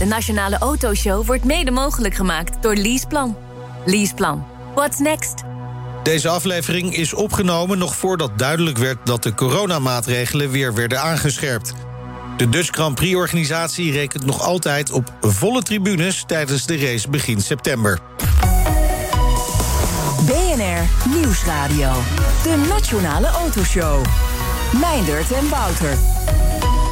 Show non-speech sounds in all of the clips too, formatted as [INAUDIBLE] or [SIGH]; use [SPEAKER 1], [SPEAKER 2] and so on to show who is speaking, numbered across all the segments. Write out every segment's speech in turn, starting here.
[SPEAKER 1] De Nationale Autoshow wordt mede mogelijk gemaakt door Leaseplan. Leaseplan. What's next?
[SPEAKER 2] Deze aflevering is opgenomen nog voordat duidelijk werd dat de coronamaatregelen weer werden aangescherpt. De Dutch Grand Prix-organisatie rekent nog altijd op volle tribunes tijdens de race begin september.
[SPEAKER 3] BNR Nieuwsradio. De Nationale Autoshow. Meindert en Wouter.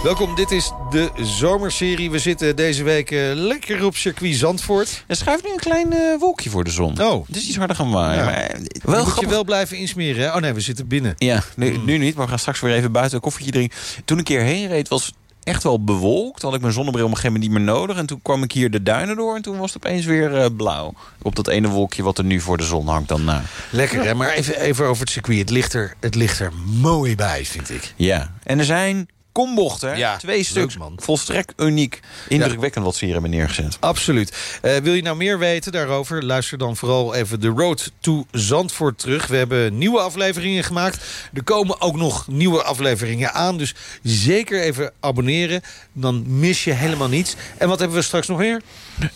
[SPEAKER 2] Welkom, dit is de zomerserie. We zitten deze week uh, lekker op circuit Zandvoort.
[SPEAKER 4] Er schuift nu een klein uh, wolkje voor de zon.
[SPEAKER 2] Oh.
[SPEAKER 4] Het is iets harder gaan waaien.
[SPEAKER 2] Ja.
[SPEAKER 4] Maar,
[SPEAKER 2] Wel moet
[SPEAKER 4] grappig.
[SPEAKER 2] je wel blijven insmeren, hè? Oh nee, we zitten binnen.
[SPEAKER 4] Ja, nu, nu niet, maar we gaan straks weer even buiten een koffietje drinken. Toen ik hierheen reed, was het echt wel bewolkt. Had ik mijn zonnebril op een gegeven moment niet meer nodig. En toen kwam ik hier de duinen door en toen was het opeens weer uh, blauw. Op dat ene wolkje wat er nu voor de zon hangt dan na.
[SPEAKER 2] Lekker, hè? Maar even, even over het circuit. Het ligt, er, het ligt er mooi bij, vind ik.
[SPEAKER 4] Ja, en er zijn kombochten.
[SPEAKER 2] Ja,
[SPEAKER 4] Twee
[SPEAKER 2] leuk,
[SPEAKER 4] stuks.
[SPEAKER 2] man.
[SPEAKER 4] Volstrekt uniek. Indrukwekkend wat ze hier hebben neergezet.
[SPEAKER 2] Absoluut. Uh, wil je nou meer weten daarover? Luister dan vooral even de Road to Zandvoort terug. We hebben nieuwe afleveringen gemaakt. Er komen ook nog nieuwe afleveringen aan. Dus zeker even abonneren. Dan mis je helemaal niets. En wat hebben we straks nog meer?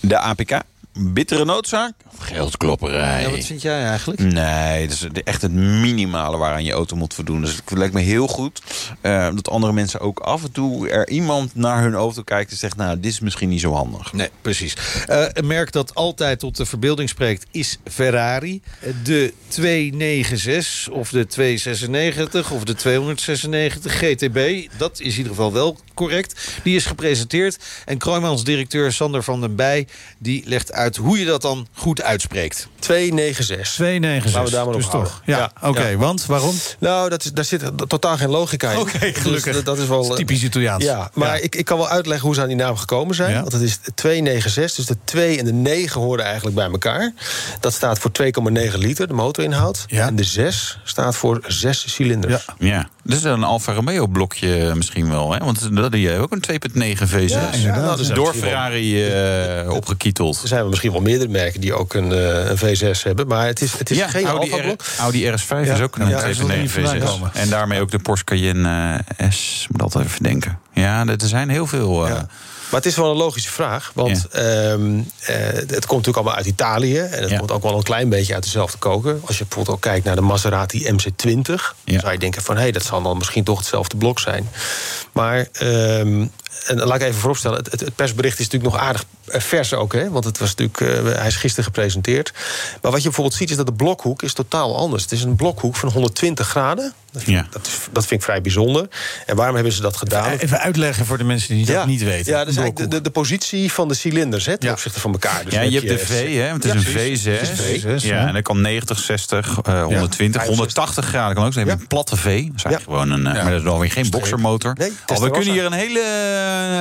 [SPEAKER 4] De APK. Bittere noodzaak of geldklopperij?
[SPEAKER 2] Ja, wat vind jij eigenlijk?
[SPEAKER 4] Nee, dat is echt het minimale waaraan je auto moet voldoen. Dus het lijkt me heel goed uh, dat andere mensen ook af en toe er iemand naar hun auto kijkt en zegt: Nou, dit is misschien niet zo handig.
[SPEAKER 2] Nee, precies. Uh, een merk dat altijd tot de verbeelding spreekt is Ferrari. De 296 of de 296 of de 296 GTB. Dat is in ieder geval wel correct. Die is gepresenteerd. En Kroijmans directeur Sander van den Bij die legt uit hoe je dat dan goed uitspreekt.
[SPEAKER 5] 296.
[SPEAKER 6] 296.
[SPEAKER 5] Laten we daar maar
[SPEAKER 6] dus
[SPEAKER 5] op
[SPEAKER 6] toch. Ja, ja. oké. Okay, ja. Want waarom?
[SPEAKER 5] Nou, dat is, daar zit totaal geen logica in.
[SPEAKER 6] Oké, okay, gelukkig.
[SPEAKER 5] Dus dat, dat is wel
[SPEAKER 6] dat is typisch Italiaans.
[SPEAKER 5] Ja, maar Ik, ik kan wel uitleggen hoe ze aan die naam gekomen zijn. Want het is 296. Dus de 2 en de 9 horen eigenlijk bij elkaar. Dat staat voor 2,9 liter, de motorinhoud. En de 6 staat voor 6 cilinders.
[SPEAKER 4] Ja. ja. Dat is een Alfa Romeo blokje misschien wel. Hè? Want dat is ook een 2,9 V6.
[SPEAKER 5] Ja, inderdaad. Dus
[SPEAKER 4] Door Ferrari uh, opgekieteld.
[SPEAKER 5] Er zijn misschien wel meerdere merken die ook een, uh, een V6 hebben. Maar het is, het is
[SPEAKER 4] ja,
[SPEAKER 5] geen
[SPEAKER 4] Audi
[SPEAKER 5] Alfa-blok.
[SPEAKER 4] Audi RS5 ja, is ook een ja, 2,9 V6. En daarmee ook de Porsche Cayenne uh, S. Moet altijd even denken. Ja, er zijn heel veel...
[SPEAKER 5] Ja. Maar het is wel een logische vraag. Want ja. um, uh, het komt natuurlijk allemaal uit Italië. En het ja. komt ook wel een klein beetje uit dezelfde koken. Als je bijvoorbeeld ook kijkt naar de Maserati MC20... Ja. dan zou je denken van... hé, hey, dat zal dan misschien toch hetzelfde blok zijn. Maar... Um, en laat ik even vooropstellen, het, het, persbericht is natuurlijk nog aardig vers ook, hè? Want het was natuurlijk, uh, hij is gisteren gepresenteerd. Maar wat je bijvoorbeeld ziet, is dat de blokhoek is totaal anders. Het is een blokhoek van 120 graden. Dat vind,
[SPEAKER 4] ja.
[SPEAKER 5] dat, is, dat vind ik vrij bijzonder. En waarom hebben ze dat gedaan?
[SPEAKER 6] Even, even uitleggen voor de mensen die
[SPEAKER 5] ja.
[SPEAKER 6] dat niet weten.
[SPEAKER 5] Ja, dat is eigenlijk de, de, de, positie van de cilinders hè, ten ja. opzichte van elkaar.
[SPEAKER 4] Dus ja, je hebt de V, hè? Het is een V6. V6 ja, en dat kan 90, 60, uh, 120, 180 graden kan ook zijn. Een platte V. Dat is eigenlijk gewoon een, uh, maar dat is nog weer geen boxermotor.
[SPEAKER 5] Nee,
[SPEAKER 4] oh, we kunnen hier een hele,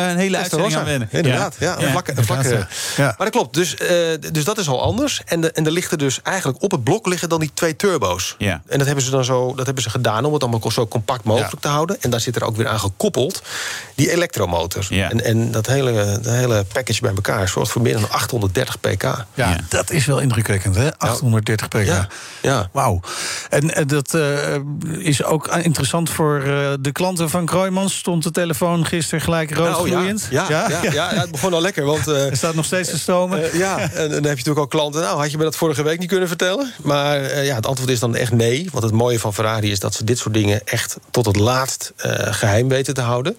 [SPEAKER 4] een hele uitzending aan wennen.
[SPEAKER 5] Inderdaad, ja. ja. Vlakke, een vlakke, ja. Maar dat klopt. Dus, uh, dus dat is al anders. En, de, en er ligt er dus eigenlijk op het blok liggen dan die twee turbo's.
[SPEAKER 4] Ja.
[SPEAKER 5] En dat hebben ze dan zo, dat hebben ze gedaan om het allemaal zo compact mogelijk ja. te houden. En daar zit er ook weer aan gekoppeld die elektromotor.
[SPEAKER 4] Ja.
[SPEAKER 5] En, en dat hele, dat hele package bij elkaar zorgt voor meer dan 830 pk.
[SPEAKER 6] Ja, ja. dat is wel indrukwekkend, hè? 830 pk.
[SPEAKER 5] Ja. ja.
[SPEAKER 6] Wauw. En, en dat uh, is ook interessant voor uh, de klanten van Kroijmans. Stond de telefoon gisteren gelijk rood
[SPEAKER 5] nou,
[SPEAKER 6] gloeiend?
[SPEAKER 5] Ja, ja, ja, het begon al lekker. Want, uh, [LAUGHS]
[SPEAKER 6] er staat nog steeds te stomen.
[SPEAKER 5] ja, en, en, dan heb je natuurlijk ook klanten. Nou, had je me dat vorige week niet kunnen vertellen? Maar ja, het antwoord is dan echt nee. Want het mooie van Ferrari is dat ze dit soort dingen echt tot het laatst geheim weten te houden.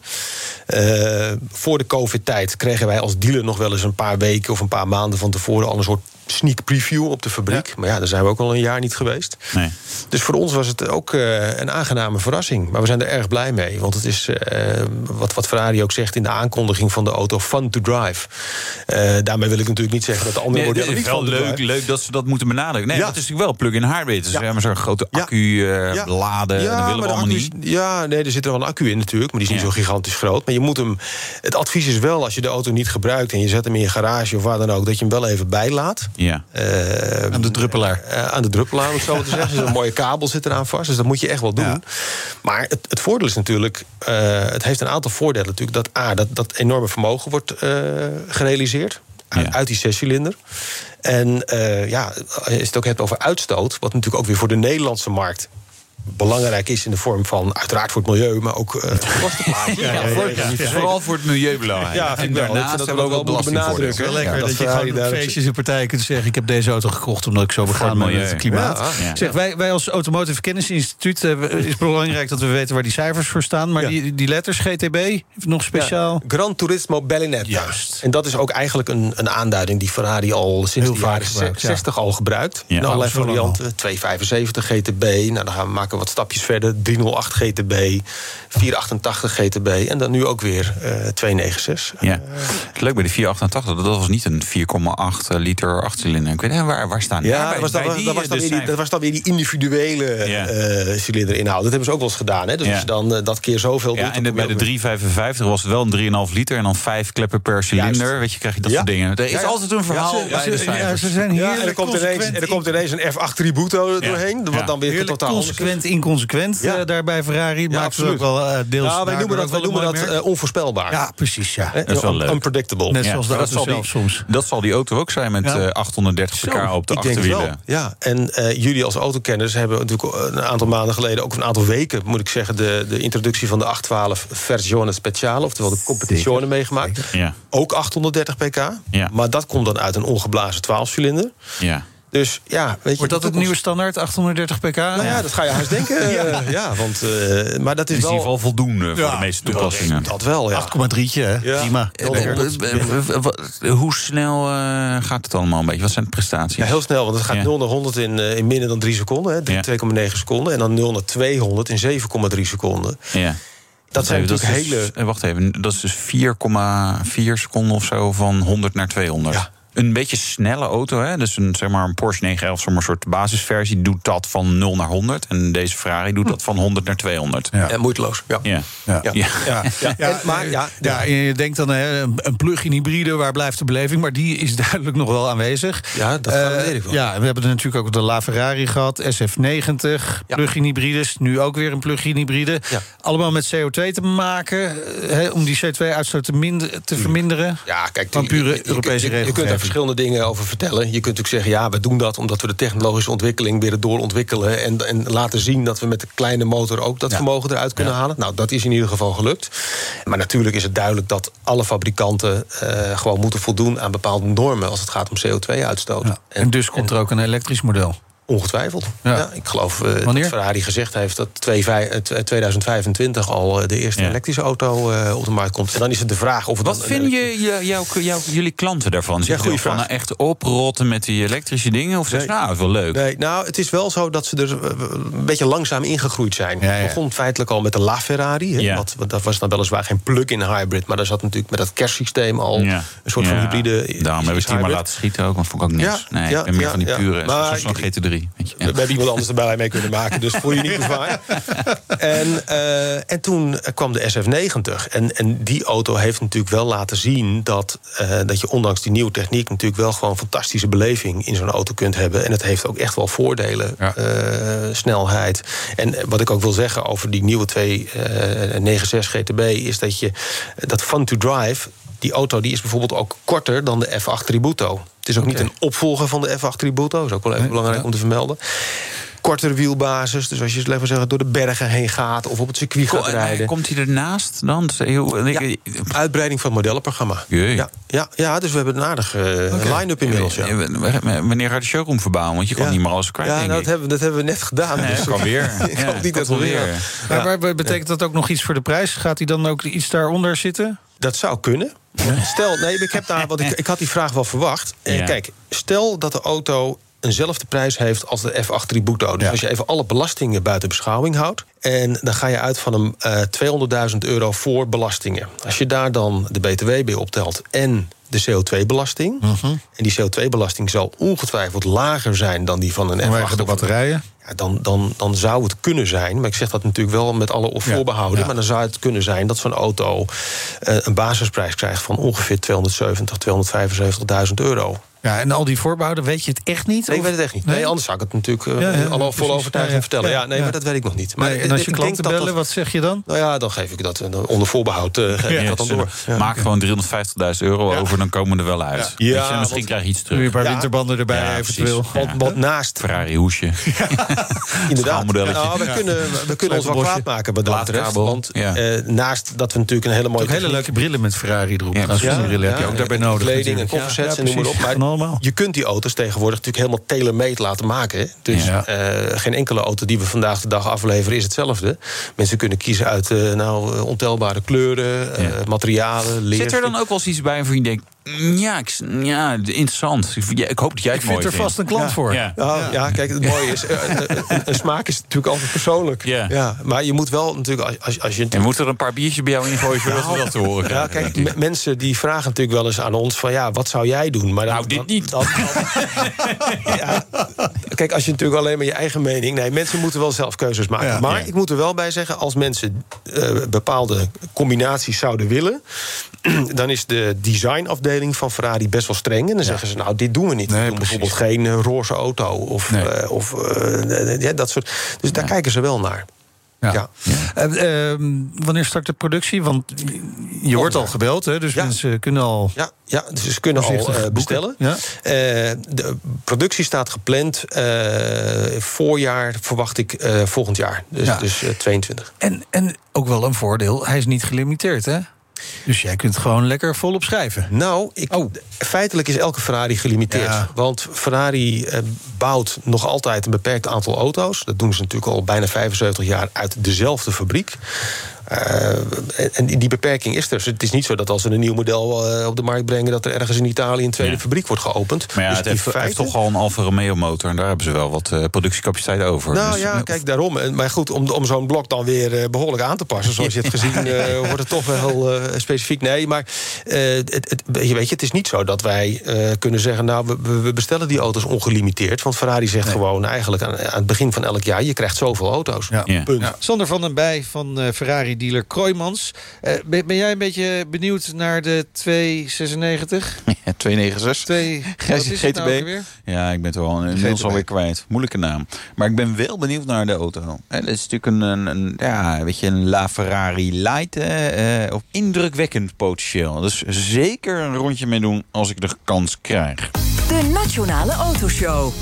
[SPEAKER 5] Voor de COVID-tijd kregen wij als dealer nog wel eens een paar weken of een paar maanden van tevoren al een soort sneak preview op de fabriek. Maar ja, daar zijn we ook al een jaar niet geweest.
[SPEAKER 4] Nee.
[SPEAKER 5] Dus voor ons was het ook uh, een aangename verrassing. Maar we zijn er erg blij mee. Want het is, uh, wat, wat Ferrari ook zegt in de aankondiging van de auto... fun to drive. Uh, daarmee wil ik natuurlijk niet zeggen dat de andere
[SPEAKER 4] nee,
[SPEAKER 5] modellen
[SPEAKER 4] niet wel leuk, leuk dat ze dat moeten benadrukken. Nee,
[SPEAKER 5] Ja.
[SPEAKER 4] dat is natuurlijk wel plug-in hybrid. Dus
[SPEAKER 5] Ja.
[SPEAKER 4] we hebben zo'n grote accu eh, laden. en dat willen we allemaal
[SPEAKER 5] is-
[SPEAKER 4] niet.
[SPEAKER 5] Ja, nee, er zit er wel een accu in natuurlijk, maar die is niet zo gigantisch groot. Maar je moet hem. Het advies is wel, als je de auto niet gebruikt en je zet hem in je garage of waar dan ook, dat je hem wel even bijlaat.
[SPEAKER 4] Ja.
[SPEAKER 5] aan de druppelaar. aan de druppelaar, om het zo maar te zeggen. [LAUGHS] Dus een mooie kabel zit eraan vast. Dus dat moet je echt wel doen. Maar het, het voordeel is natuurlijk. eh, het heeft een aantal voordelen natuurlijk. Dat A, dat, dat enorme vermogen wordt eh, gerealiseerd. Uit, uit die zescilinder. En eh, ja, als je het ook hebt over uitstoot. Wat natuurlijk ook weer voor de Nederlandse markt belangrijk is in de vorm van uiteraard voor het milieu, maar ook eh [LAUGHS] kostenplaatje.
[SPEAKER 4] Ja, ja, voor- Vooral voor het milieu belangrijk.
[SPEAKER 5] Ja,
[SPEAKER 4] en daarnaast
[SPEAKER 5] dat
[SPEAKER 4] hebben
[SPEAKER 5] we ook wel benadrukken.
[SPEAKER 2] Lekker
[SPEAKER 5] Ja,
[SPEAKER 2] dat,
[SPEAKER 5] dat
[SPEAKER 2] je gewoon op feestjes en partijen kunt zeggen... ik heb deze auto gekocht omdat ik zo begaan ben met
[SPEAKER 4] milieu.
[SPEAKER 2] het klimaat.
[SPEAKER 5] Ja, ja.
[SPEAKER 2] Zeg, wij, wij als Automotive Kennisinstituut... eh, is het belangrijk dat we weten waar die cijfers voor staan. Maar
[SPEAKER 5] Ja.
[SPEAKER 2] die, die letters, GTB, nog speciaal...
[SPEAKER 5] Ja, Gran Turismo Bellinetta.
[SPEAKER 2] Juist.
[SPEAKER 5] En dat is ook eigenlijk een, een aanduiding die Ferrari al sinds de jaren
[SPEAKER 2] gebruikt, ja.
[SPEAKER 5] 60 al gebruikt. In allerlei varianten. 275 GTB. Nou, dan gaan we maken wat stapjes verder. 308 GTB. 488 GTB. En dan nu ook weer eh 296.
[SPEAKER 4] Ja. Het leuk bij de 488, dat was niet een 4,8 liter achtcilinder. Ik weet niet, waar, waar staan die?
[SPEAKER 5] Ja,
[SPEAKER 4] bij-
[SPEAKER 5] was,
[SPEAKER 4] die,
[SPEAKER 5] dat, was dan
[SPEAKER 4] dus
[SPEAKER 5] weer die, dat was dan weer die individuele
[SPEAKER 4] Ja.
[SPEAKER 5] eh, cilinderinhoud. Dat hebben ze ook wel eens gedaan. Hè? Dus
[SPEAKER 4] Ja.
[SPEAKER 5] als je dan eh, dat keer zoveel
[SPEAKER 4] Ja,
[SPEAKER 5] doet...
[SPEAKER 4] en de, bij de
[SPEAKER 5] je ook
[SPEAKER 4] 355 was het wel een 3,5 liter en dan 5 kleppen per cilinder.
[SPEAKER 5] Juist.
[SPEAKER 4] Weet je, krijg je dat
[SPEAKER 5] Ja.
[SPEAKER 4] soort dingen. Er is
[SPEAKER 5] Ja,
[SPEAKER 4] altijd een verhaal
[SPEAKER 5] Ja, ze-
[SPEAKER 4] bij de
[SPEAKER 2] Ze, ja,
[SPEAKER 4] cijfers.
[SPEAKER 2] ze zijn
[SPEAKER 5] en er komt ineens, er komt ineens een F8 Tributo
[SPEAKER 4] Ja.
[SPEAKER 5] doorheen. Wat
[SPEAKER 4] Ja.
[SPEAKER 5] dan weer
[SPEAKER 2] Heerlijk
[SPEAKER 5] totaal
[SPEAKER 2] inconsequent
[SPEAKER 5] Ja.
[SPEAKER 2] eh, daar bij Ferrari.
[SPEAKER 5] Ja,
[SPEAKER 2] Maakt ze ook
[SPEAKER 5] absoluut.
[SPEAKER 2] wel eh, deels
[SPEAKER 5] Ja, wij noemen dat, wij noemen dat eh, onvoorspelbaar.
[SPEAKER 2] Ja, precies, ja.
[SPEAKER 4] Dat is wel leuk.
[SPEAKER 5] Unpredictable.
[SPEAKER 2] Net
[SPEAKER 4] Ja,
[SPEAKER 2] zoals de auto
[SPEAKER 4] zal die-
[SPEAKER 2] zelf soms.
[SPEAKER 4] Dat zal die auto ook zijn met
[SPEAKER 2] Ja.
[SPEAKER 4] eh, 830 pk op de
[SPEAKER 5] ik denk het
[SPEAKER 4] achterwielen.
[SPEAKER 5] wel. Ja, en eh, jullie als autokenners hebben natuurlijk een aantal maanden geleden... ook een aantal weken, moet ik zeggen... de, de introductie van de 812 Versione Speciale... oftewel de competizione meegemaakt.
[SPEAKER 4] Ja,
[SPEAKER 5] Ook 830 pk.
[SPEAKER 4] Ja.
[SPEAKER 5] Maar dat komt dan uit een ongeblazen 12-cilinder.
[SPEAKER 4] ja.
[SPEAKER 5] Dus ja, weet je...
[SPEAKER 2] Wordt dat het nieuwe standaard, 830 pk?
[SPEAKER 5] Nou ja, dat ga je haast [LAUGHS] denken. eh, ja. want, eh, maar dat is
[SPEAKER 4] is in ieder
[SPEAKER 5] wel...
[SPEAKER 4] geval voldoende voor de meeste toepassingen.
[SPEAKER 5] Dat wel, ja.
[SPEAKER 2] 8,3, hè?
[SPEAKER 5] Ja.
[SPEAKER 2] Prima.
[SPEAKER 4] Eh, eh, eh, Hoe snel eh, gaat het allemaal een beetje? Wat zijn de prestaties?
[SPEAKER 5] Ja, heel snel, want het gaat
[SPEAKER 4] Ja.
[SPEAKER 5] 0 naar 100 in, eh, in minder dan 3 seconden. hè, drie-
[SPEAKER 4] Ja.
[SPEAKER 5] 2,9 seconden. En dan 0 naar 200 in 7,3 seconden.
[SPEAKER 4] Ja.
[SPEAKER 5] Dat zijn
[SPEAKER 4] Even,
[SPEAKER 5] natuurlijk
[SPEAKER 4] is
[SPEAKER 5] hele...
[SPEAKER 4] dus- eh, wacht even, dat is dus 4,4 seconden of zo van 100 naar 200.
[SPEAKER 5] Ja.
[SPEAKER 4] Een beetje snelle auto, hè? dus een, zeg maar een Porsche 911, zeg maar een soort basisversie, doet dat van 0 naar 100. En deze Ferrari doet dat van 100 naar 200.
[SPEAKER 2] Ja.
[SPEAKER 5] En moeiteloos, ja.
[SPEAKER 4] Ja.
[SPEAKER 2] Ja.
[SPEAKER 4] Ja.
[SPEAKER 5] Ja.
[SPEAKER 2] Ja,
[SPEAKER 5] En- maar ja,
[SPEAKER 2] ja, en je denkt dan hè, een plug-in hybride, waar blijft de beleving? Maar die is [LAUGHS] duidelijk nog wel aanwezig.
[SPEAKER 5] Ja, dat
[SPEAKER 2] Eh,
[SPEAKER 5] weet ik wel.
[SPEAKER 2] Ja, we hebben er natuurlijk ook de LaFerrari gehad, SF90,
[SPEAKER 5] Ja.
[SPEAKER 2] plug-in hybrides. Nu ook weer een plug-in hybride.
[SPEAKER 5] Ja.
[SPEAKER 2] Allemaal met CO2 te maken, eh, hè, om die CO2-uitstoot te, minder- te verminderen.
[SPEAKER 5] Ja, kijk,
[SPEAKER 2] Van pure Europese
[SPEAKER 5] je, verschillende dingen over vertellen. Je kunt natuurlijk zeggen, ja, we doen dat omdat we de technologische ontwikkeling weer doorontwikkelen. En, en laten zien dat we met de kleine motor ook dat vermogen eruit kunnen halen. Nou, dat is in ieder geval gelukt. Maar natuurlijk is het duidelijk dat alle fabrikanten eh, gewoon moeten voldoen aan bepaalde normen als het gaat om CO2-uitstoot.
[SPEAKER 2] Ja. En dus komt er ook een elektrisch model.
[SPEAKER 5] Ongetwijfeld.
[SPEAKER 2] Ja.
[SPEAKER 5] ja ik geloof eh, dat Ferrari gezegd heeft dat 2025 eh, al eh, de eerste elektrische auto op de markt komt. En dan is het de vraag of het.
[SPEAKER 4] Wat vinden je, jouw, jullie klanten daarvan? Ze ja.
[SPEAKER 5] Van,
[SPEAKER 4] nou echt oprotten met die elektrische dingen? Of
[SPEAKER 5] nee.
[SPEAKER 4] nou, wel leuk?
[SPEAKER 5] Nee, nou, het is wel zo dat ze er een beetje langzaam ingegroeid zijn. Het begon feitelijk al met de LaFerrari. Hè, wat, dat was dan weliswaar geen plug-in hybrid, maar daar zat natuurlijk met dat kerstsysteem al een soort van hybride.
[SPEAKER 4] Daarom hebben we die maar laten schieten ook, want vond ik ook niks. nee, ik ben meer van die pure. Zo'n GT3. Weet je.
[SPEAKER 5] We, hebben iemand anders erbij mee kunnen maken, dus voel je niet bezwaar. en, eh, en toen kwam de SF90. En, en die auto heeft natuurlijk wel laten zien dat, eh, dat je ondanks die nieuwe techniek natuurlijk wel gewoon fantastische beleving in zo'n auto kunt hebben. En het heeft ook echt wel voordelen, eh, snelheid. En wat ik ook wil zeggen over die nieuwe 296 GTB is dat je dat fun to drive die auto die is bijvoorbeeld ook korter dan de F8 Tributo. Het is ook niet een opvolger van de F8 Tributo. Dat is ook wel even belangrijk om te vermelden. Kortere wielbasis, dus als je laten we zeggen, door de bergen heen gaat of op het circuit gaat
[SPEAKER 4] Ko-
[SPEAKER 5] rijden.
[SPEAKER 4] Komt hij ernaast dan? Heel- ik-
[SPEAKER 5] Uitbreiding van het modellenprogramma.
[SPEAKER 4] Jee.
[SPEAKER 5] Ja, ja, ja, dus we hebben een aardige eh, line-up inmiddels. Ja.
[SPEAKER 4] Eh, Wanneer gaat de showroom verbouwen? Want je kan
[SPEAKER 5] Ja.
[SPEAKER 4] niet meer alles kwijt,
[SPEAKER 5] Ja,
[SPEAKER 4] denk
[SPEAKER 5] nou,
[SPEAKER 4] ik.
[SPEAKER 5] dat, hebben, dat hebben we net gedaan.
[SPEAKER 4] Nee,
[SPEAKER 5] dus [LAUGHS]
[SPEAKER 4] kan weer.
[SPEAKER 5] ik
[SPEAKER 4] Ja,
[SPEAKER 5] hoop niet
[SPEAKER 4] kan
[SPEAKER 5] dat we
[SPEAKER 4] wel
[SPEAKER 5] weer...
[SPEAKER 2] maar betekent dat ook nog iets voor de prijs? Gaat hij dan ook iets daaronder zitten?
[SPEAKER 5] Dat zou kunnen. Stel, nee, ik, heb daar, want ik, ik had die vraag wel verwacht. Eh,
[SPEAKER 7] Ja.
[SPEAKER 5] Kijk, stel dat de auto eenzelfde prijs heeft als de F8 Tributo. Dus als je even alle belastingen buiten beschouwing houdt... en dan ga je uit van een eh 200.000 euro voor belastingen. Als je daar dan de BTW bij optelt en de CO2-belasting...
[SPEAKER 2] Mhm.
[SPEAKER 5] en die CO2-belasting zal ongetwijfeld lager zijn dan die van een F8...
[SPEAKER 2] Vanwege de
[SPEAKER 5] of een-
[SPEAKER 2] batterijen.
[SPEAKER 5] ja, dan, dan, dan zou het kunnen zijn, maar ik zeg dat natuurlijk wel met alle voorbehouden...
[SPEAKER 2] ja.
[SPEAKER 5] maar dan zou het kunnen zijn dat zo'n auto eh, een basisprijs krijgt... van ongeveer 270, 275.000 euro.
[SPEAKER 2] Ja, en al die voorbehouden, weet je het echt niet?
[SPEAKER 5] Nee, ik
[SPEAKER 2] Of-
[SPEAKER 5] weet het echt niet. Nee, anders zou ik het natuurlijk eh,
[SPEAKER 2] Ja, ja,
[SPEAKER 5] al vol
[SPEAKER 2] precies.
[SPEAKER 5] overtuiging
[SPEAKER 2] Ja, ja.
[SPEAKER 5] vertellen. Ja, nee,
[SPEAKER 2] ja.
[SPEAKER 5] maar dat weet ik nog niet. Maar
[SPEAKER 2] Nee, en als je
[SPEAKER 5] ik
[SPEAKER 2] klanten
[SPEAKER 5] dat-
[SPEAKER 2] bellen, wat zeg je dan?
[SPEAKER 5] Nou ja, dan geef ik dat eh, onder voorbehoud eh, geef ik dat dan door. Ja.
[SPEAKER 7] Maak gewoon 350.000 euro over, dan komen we er wel uit.
[SPEAKER 5] Ja.
[SPEAKER 7] Je, en misschien
[SPEAKER 5] want-
[SPEAKER 7] krijg je iets terug.
[SPEAKER 2] een paar
[SPEAKER 5] Ja.
[SPEAKER 2] winterbanden erbij
[SPEAKER 7] Ja,
[SPEAKER 2] eventueel.
[SPEAKER 5] Want, naast,
[SPEAKER 7] Ferrari hoesje. [LAUGHS]
[SPEAKER 5] inderdaad, nou, we, kunnen, we kunnen ons wel kwaad maken wat dat betreft. Want eh, naast dat we natuurlijk een hele mooie
[SPEAKER 2] hele leuke brillen met Ferrari erop.
[SPEAKER 7] Ja,
[SPEAKER 2] brillen heb je ook daarbij nodig.
[SPEAKER 5] Kleding en koffersets en noem maar op.
[SPEAKER 2] allemaal.
[SPEAKER 5] je kunt die auto's tegenwoordig natuurlijk helemaal tailor-made laten maken. Dus
[SPEAKER 2] Ja.
[SPEAKER 5] eh, geen enkele auto die we vandaag de dag afleveren is hetzelfde. Mensen kunnen kiezen uit eh, nou, eh, ontelbare kleuren, eh, materialen, leer.
[SPEAKER 7] Zit er dan ook wel eens iets bij waarvan je denkt... Ja, ik, ja interessant. Ik, ja, ik hoop dat jij
[SPEAKER 2] Ik
[SPEAKER 7] het mooi
[SPEAKER 2] vind er
[SPEAKER 7] vindt.
[SPEAKER 2] vast een klant voor.
[SPEAKER 7] Ja.
[SPEAKER 5] Ja, ja. kijk, het mooie is, eh, eh, een, een smaak is natuurlijk altijd persoonlijk.
[SPEAKER 7] Ja.
[SPEAKER 5] maar je moet wel natuurlijk, als, als, als je...
[SPEAKER 7] En moet er een paar biertjes bij jou ingooien voordat we dat te horen
[SPEAKER 5] Ja, kijk, mensen die vragen natuurlijk wel eens aan ons van ja, wat zou jij doen? Maar dan,
[SPEAKER 7] Nou, dit
[SPEAKER 5] dan-
[SPEAKER 7] niet.
[SPEAKER 5] dan- dan- [LAUGHS] ja, kijk, als je natuurlijk alleen maar je eigen mening. Nee, mensen moeten wel zelf keuzes maken.
[SPEAKER 2] Ja.
[SPEAKER 5] maar
[SPEAKER 7] Ja.
[SPEAKER 5] ik moet er wel bij zeggen, als mensen eh, bepaalde combinaties zouden willen, [CLEARS THROAT] dan is de designafdeling van Ferrari best wel streng. En dan zeggen ze, nou, dit doen we niet.
[SPEAKER 2] Nee,
[SPEAKER 5] we doen
[SPEAKER 2] precies.
[SPEAKER 5] bijvoorbeeld geen eh, roze auto of,
[SPEAKER 2] Nee.
[SPEAKER 5] eh, of ja, dat soort. Dus daar kijken ze wel naar.
[SPEAKER 2] Ja.
[SPEAKER 5] Ja.
[SPEAKER 2] Eh, ehm, wanneer start de productie? Want je wordt al gebeld, hè, dus mensen kunnen al...
[SPEAKER 5] Ja, ja, dus ze kunnen al bestellen. De productie staat gepland voorjaar, verwacht ik volgend jaar. Dus,
[SPEAKER 2] Ja.
[SPEAKER 5] dus eh, 22.
[SPEAKER 2] En, en ook wel een voordeel, hij is niet gelimiteerd, hè? Dus jij kunt gewoon lekker volop schrijven.
[SPEAKER 5] Nou, ik,
[SPEAKER 2] Oh.
[SPEAKER 5] feitelijk is elke Ferrari gelimiteerd.
[SPEAKER 2] Ja.
[SPEAKER 5] Want Ferrari eh, bouwt nog altijd een beperkt aantal auto's. Dat doen ze natuurlijk al bijna 75 jaar uit dezelfde fabriek. Eh, en- die beperking is er. Dus het is niet zo dat als ze een nieuw model eh, op de markt brengen... dat er ergens in Italië een tweede
[SPEAKER 7] Ja.
[SPEAKER 5] fabriek wordt geopend.
[SPEAKER 7] Maar ja,
[SPEAKER 5] Dus
[SPEAKER 7] het heeft, toch al een Alfa Romeo motor. En daar hebben ze wel wat eh, productiecapaciteit over.
[SPEAKER 5] Nou
[SPEAKER 7] Dus,
[SPEAKER 5] ja, kijk, daarom. En- Maar goed, om, om zo'n blok dan weer eh, behoorlijk aan te passen... zoals je het [LAUGHS] gezien, eh, wordt het toch wel heel eh, specifiek. Nee, maar eh, het, het, weet je, het is niet zo dat wij eh, kunnen zeggen... nou, we- we, we bestellen die auto's ongelimiteerd. Want Ferrari zegt gewoon eigenlijk aan, aan het begin van elk jaar... je krijgt zoveel auto's.
[SPEAKER 2] Ja.
[SPEAKER 7] Ja.
[SPEAKER 5] Punt.
[SPEAKER 8] Sander van den Bij van eh, Ferrari-dealer Kroijmans. Eh, ben, ben jij een beetje benieuwd naar de 296? [LAUGHS]
[SPEAKER 7] ja, 296.
[SPEAKER 8] 2, [LAUGHS] wat is het nou ook
[SPEAKER 7] GTB.
[SPEAKER 8] weer?
[SPEAKER 7] Ja, ik ben het wel inmiddels alweer kwijt. Moeilijke naam. Maar ik ben wel benieuwd naar de auto. Hè, Dat is natuurlijk een, een, een, ja, weet je, een La Ferrari Light. eh, eh, of indrukwekkend potentieel. Dus zeker een rondje mee doen als ik de kans krijg.
[SPEAKER 1] De Nationale Autoshow.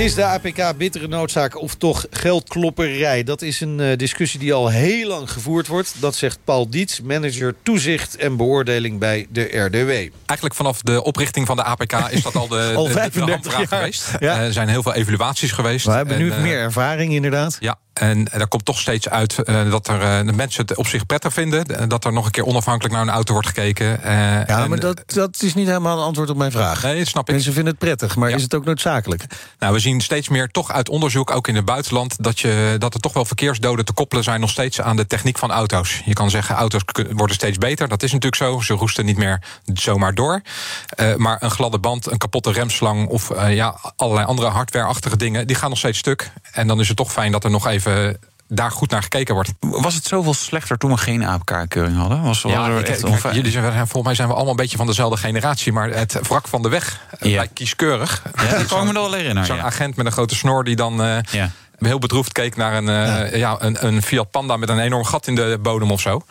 [SPEAKER 8] Is de APK bittere noodzaak of toch geldklopperij? Dat is een eh, discussie die al heel lang gevoerd wordt. Dat zegt Paul Dietz, manager toezicht en beoordeling bij de RDW.
[SPEAKER 9] Eigenlijk vanaf de oprichting van de APK is dat al de, [LAUGHS]
[SPEAKER 2] Al
[SPEAKER 9] de- de
[SPEAKER 2] 35
[SPEAKER 9] hamvraag
[SPEAKER 2] jaar.
[SPEAKER 9] geweest.
[SPEAKER 2] Ja.
[SPEAKER 9] Eh, Er zijn heel veel evaluaties geweest.
[SPEAKER 2] We hebben nu
[SPEAKER 9] eh,
[SPEAKER 2] meer ervaring, inderdaad.
[SPEAKER 9] Ja, en daar komt toch steeds uit dat er, de mensen het op zich prettig vinden. Dat er nog een keer onafhankelijk naar een auto wordt gekeken.
[SPEAKER 2] Ja,
[SPEAKER 9] en,
[SPEAKER 2] maar dat, dat is niet helemaal een antwoord op mijn vraag.
[SPEAKER 9] Nee, snap ik.
[SPEAKER 2] Mensen vinden het prettig, maar
[SPEAKER 9] Ja.
[SPEAKER 2] is het ook noodzakelijk?
[SPEAKER 9] Nou, we zien steeds meer toch uit onderzoek, ook in het buitenland, dat, je, dat er toch wel verkeersdoden te koppelen zijn nog steeds aan de techniek van auto's. Je kan zeggen, auto's worden steeds beter. Dat is natuurlijk zo. Ze roesten niet meer zomaar door. Eh, maar een gladde band, een kapotte remslang of eh, ja, allerlei andere hardwareachtige dingen, die gaan nog steeds stuk. En dan is het toch fijn dat er nog even daar goed naar gekeken wordt.
[SPEAKER 7] Was het zoveel slechter toen we geen APK-keuring hadden? Was, er echt
[SPEAKER 9] kijk,
[SPEAKER 7] onfijn?
[SPEAKER 9] jullie zijn, volgens mij zijn we allemaal een beetje van dezelfde generatie. Maar het wrak van de weg
[SPEAKER 7] Ja.
[SPEAKER 9] lijkt kieskeurig.
[SPEAKER 7] Ja, dat kan ik me wel herinneren.
[SPEAKER 9] Zo'n
[SPEAKER 7] ja.
[SPEAKER 9] agent met een grote snor die dan eh,
[SPEAKER 7] Ja.
[SPEAKER 9] Heel bedroefd keek naar een, eh, ja. een, een Fiat Panda met een enorm gat in de bodem of zo.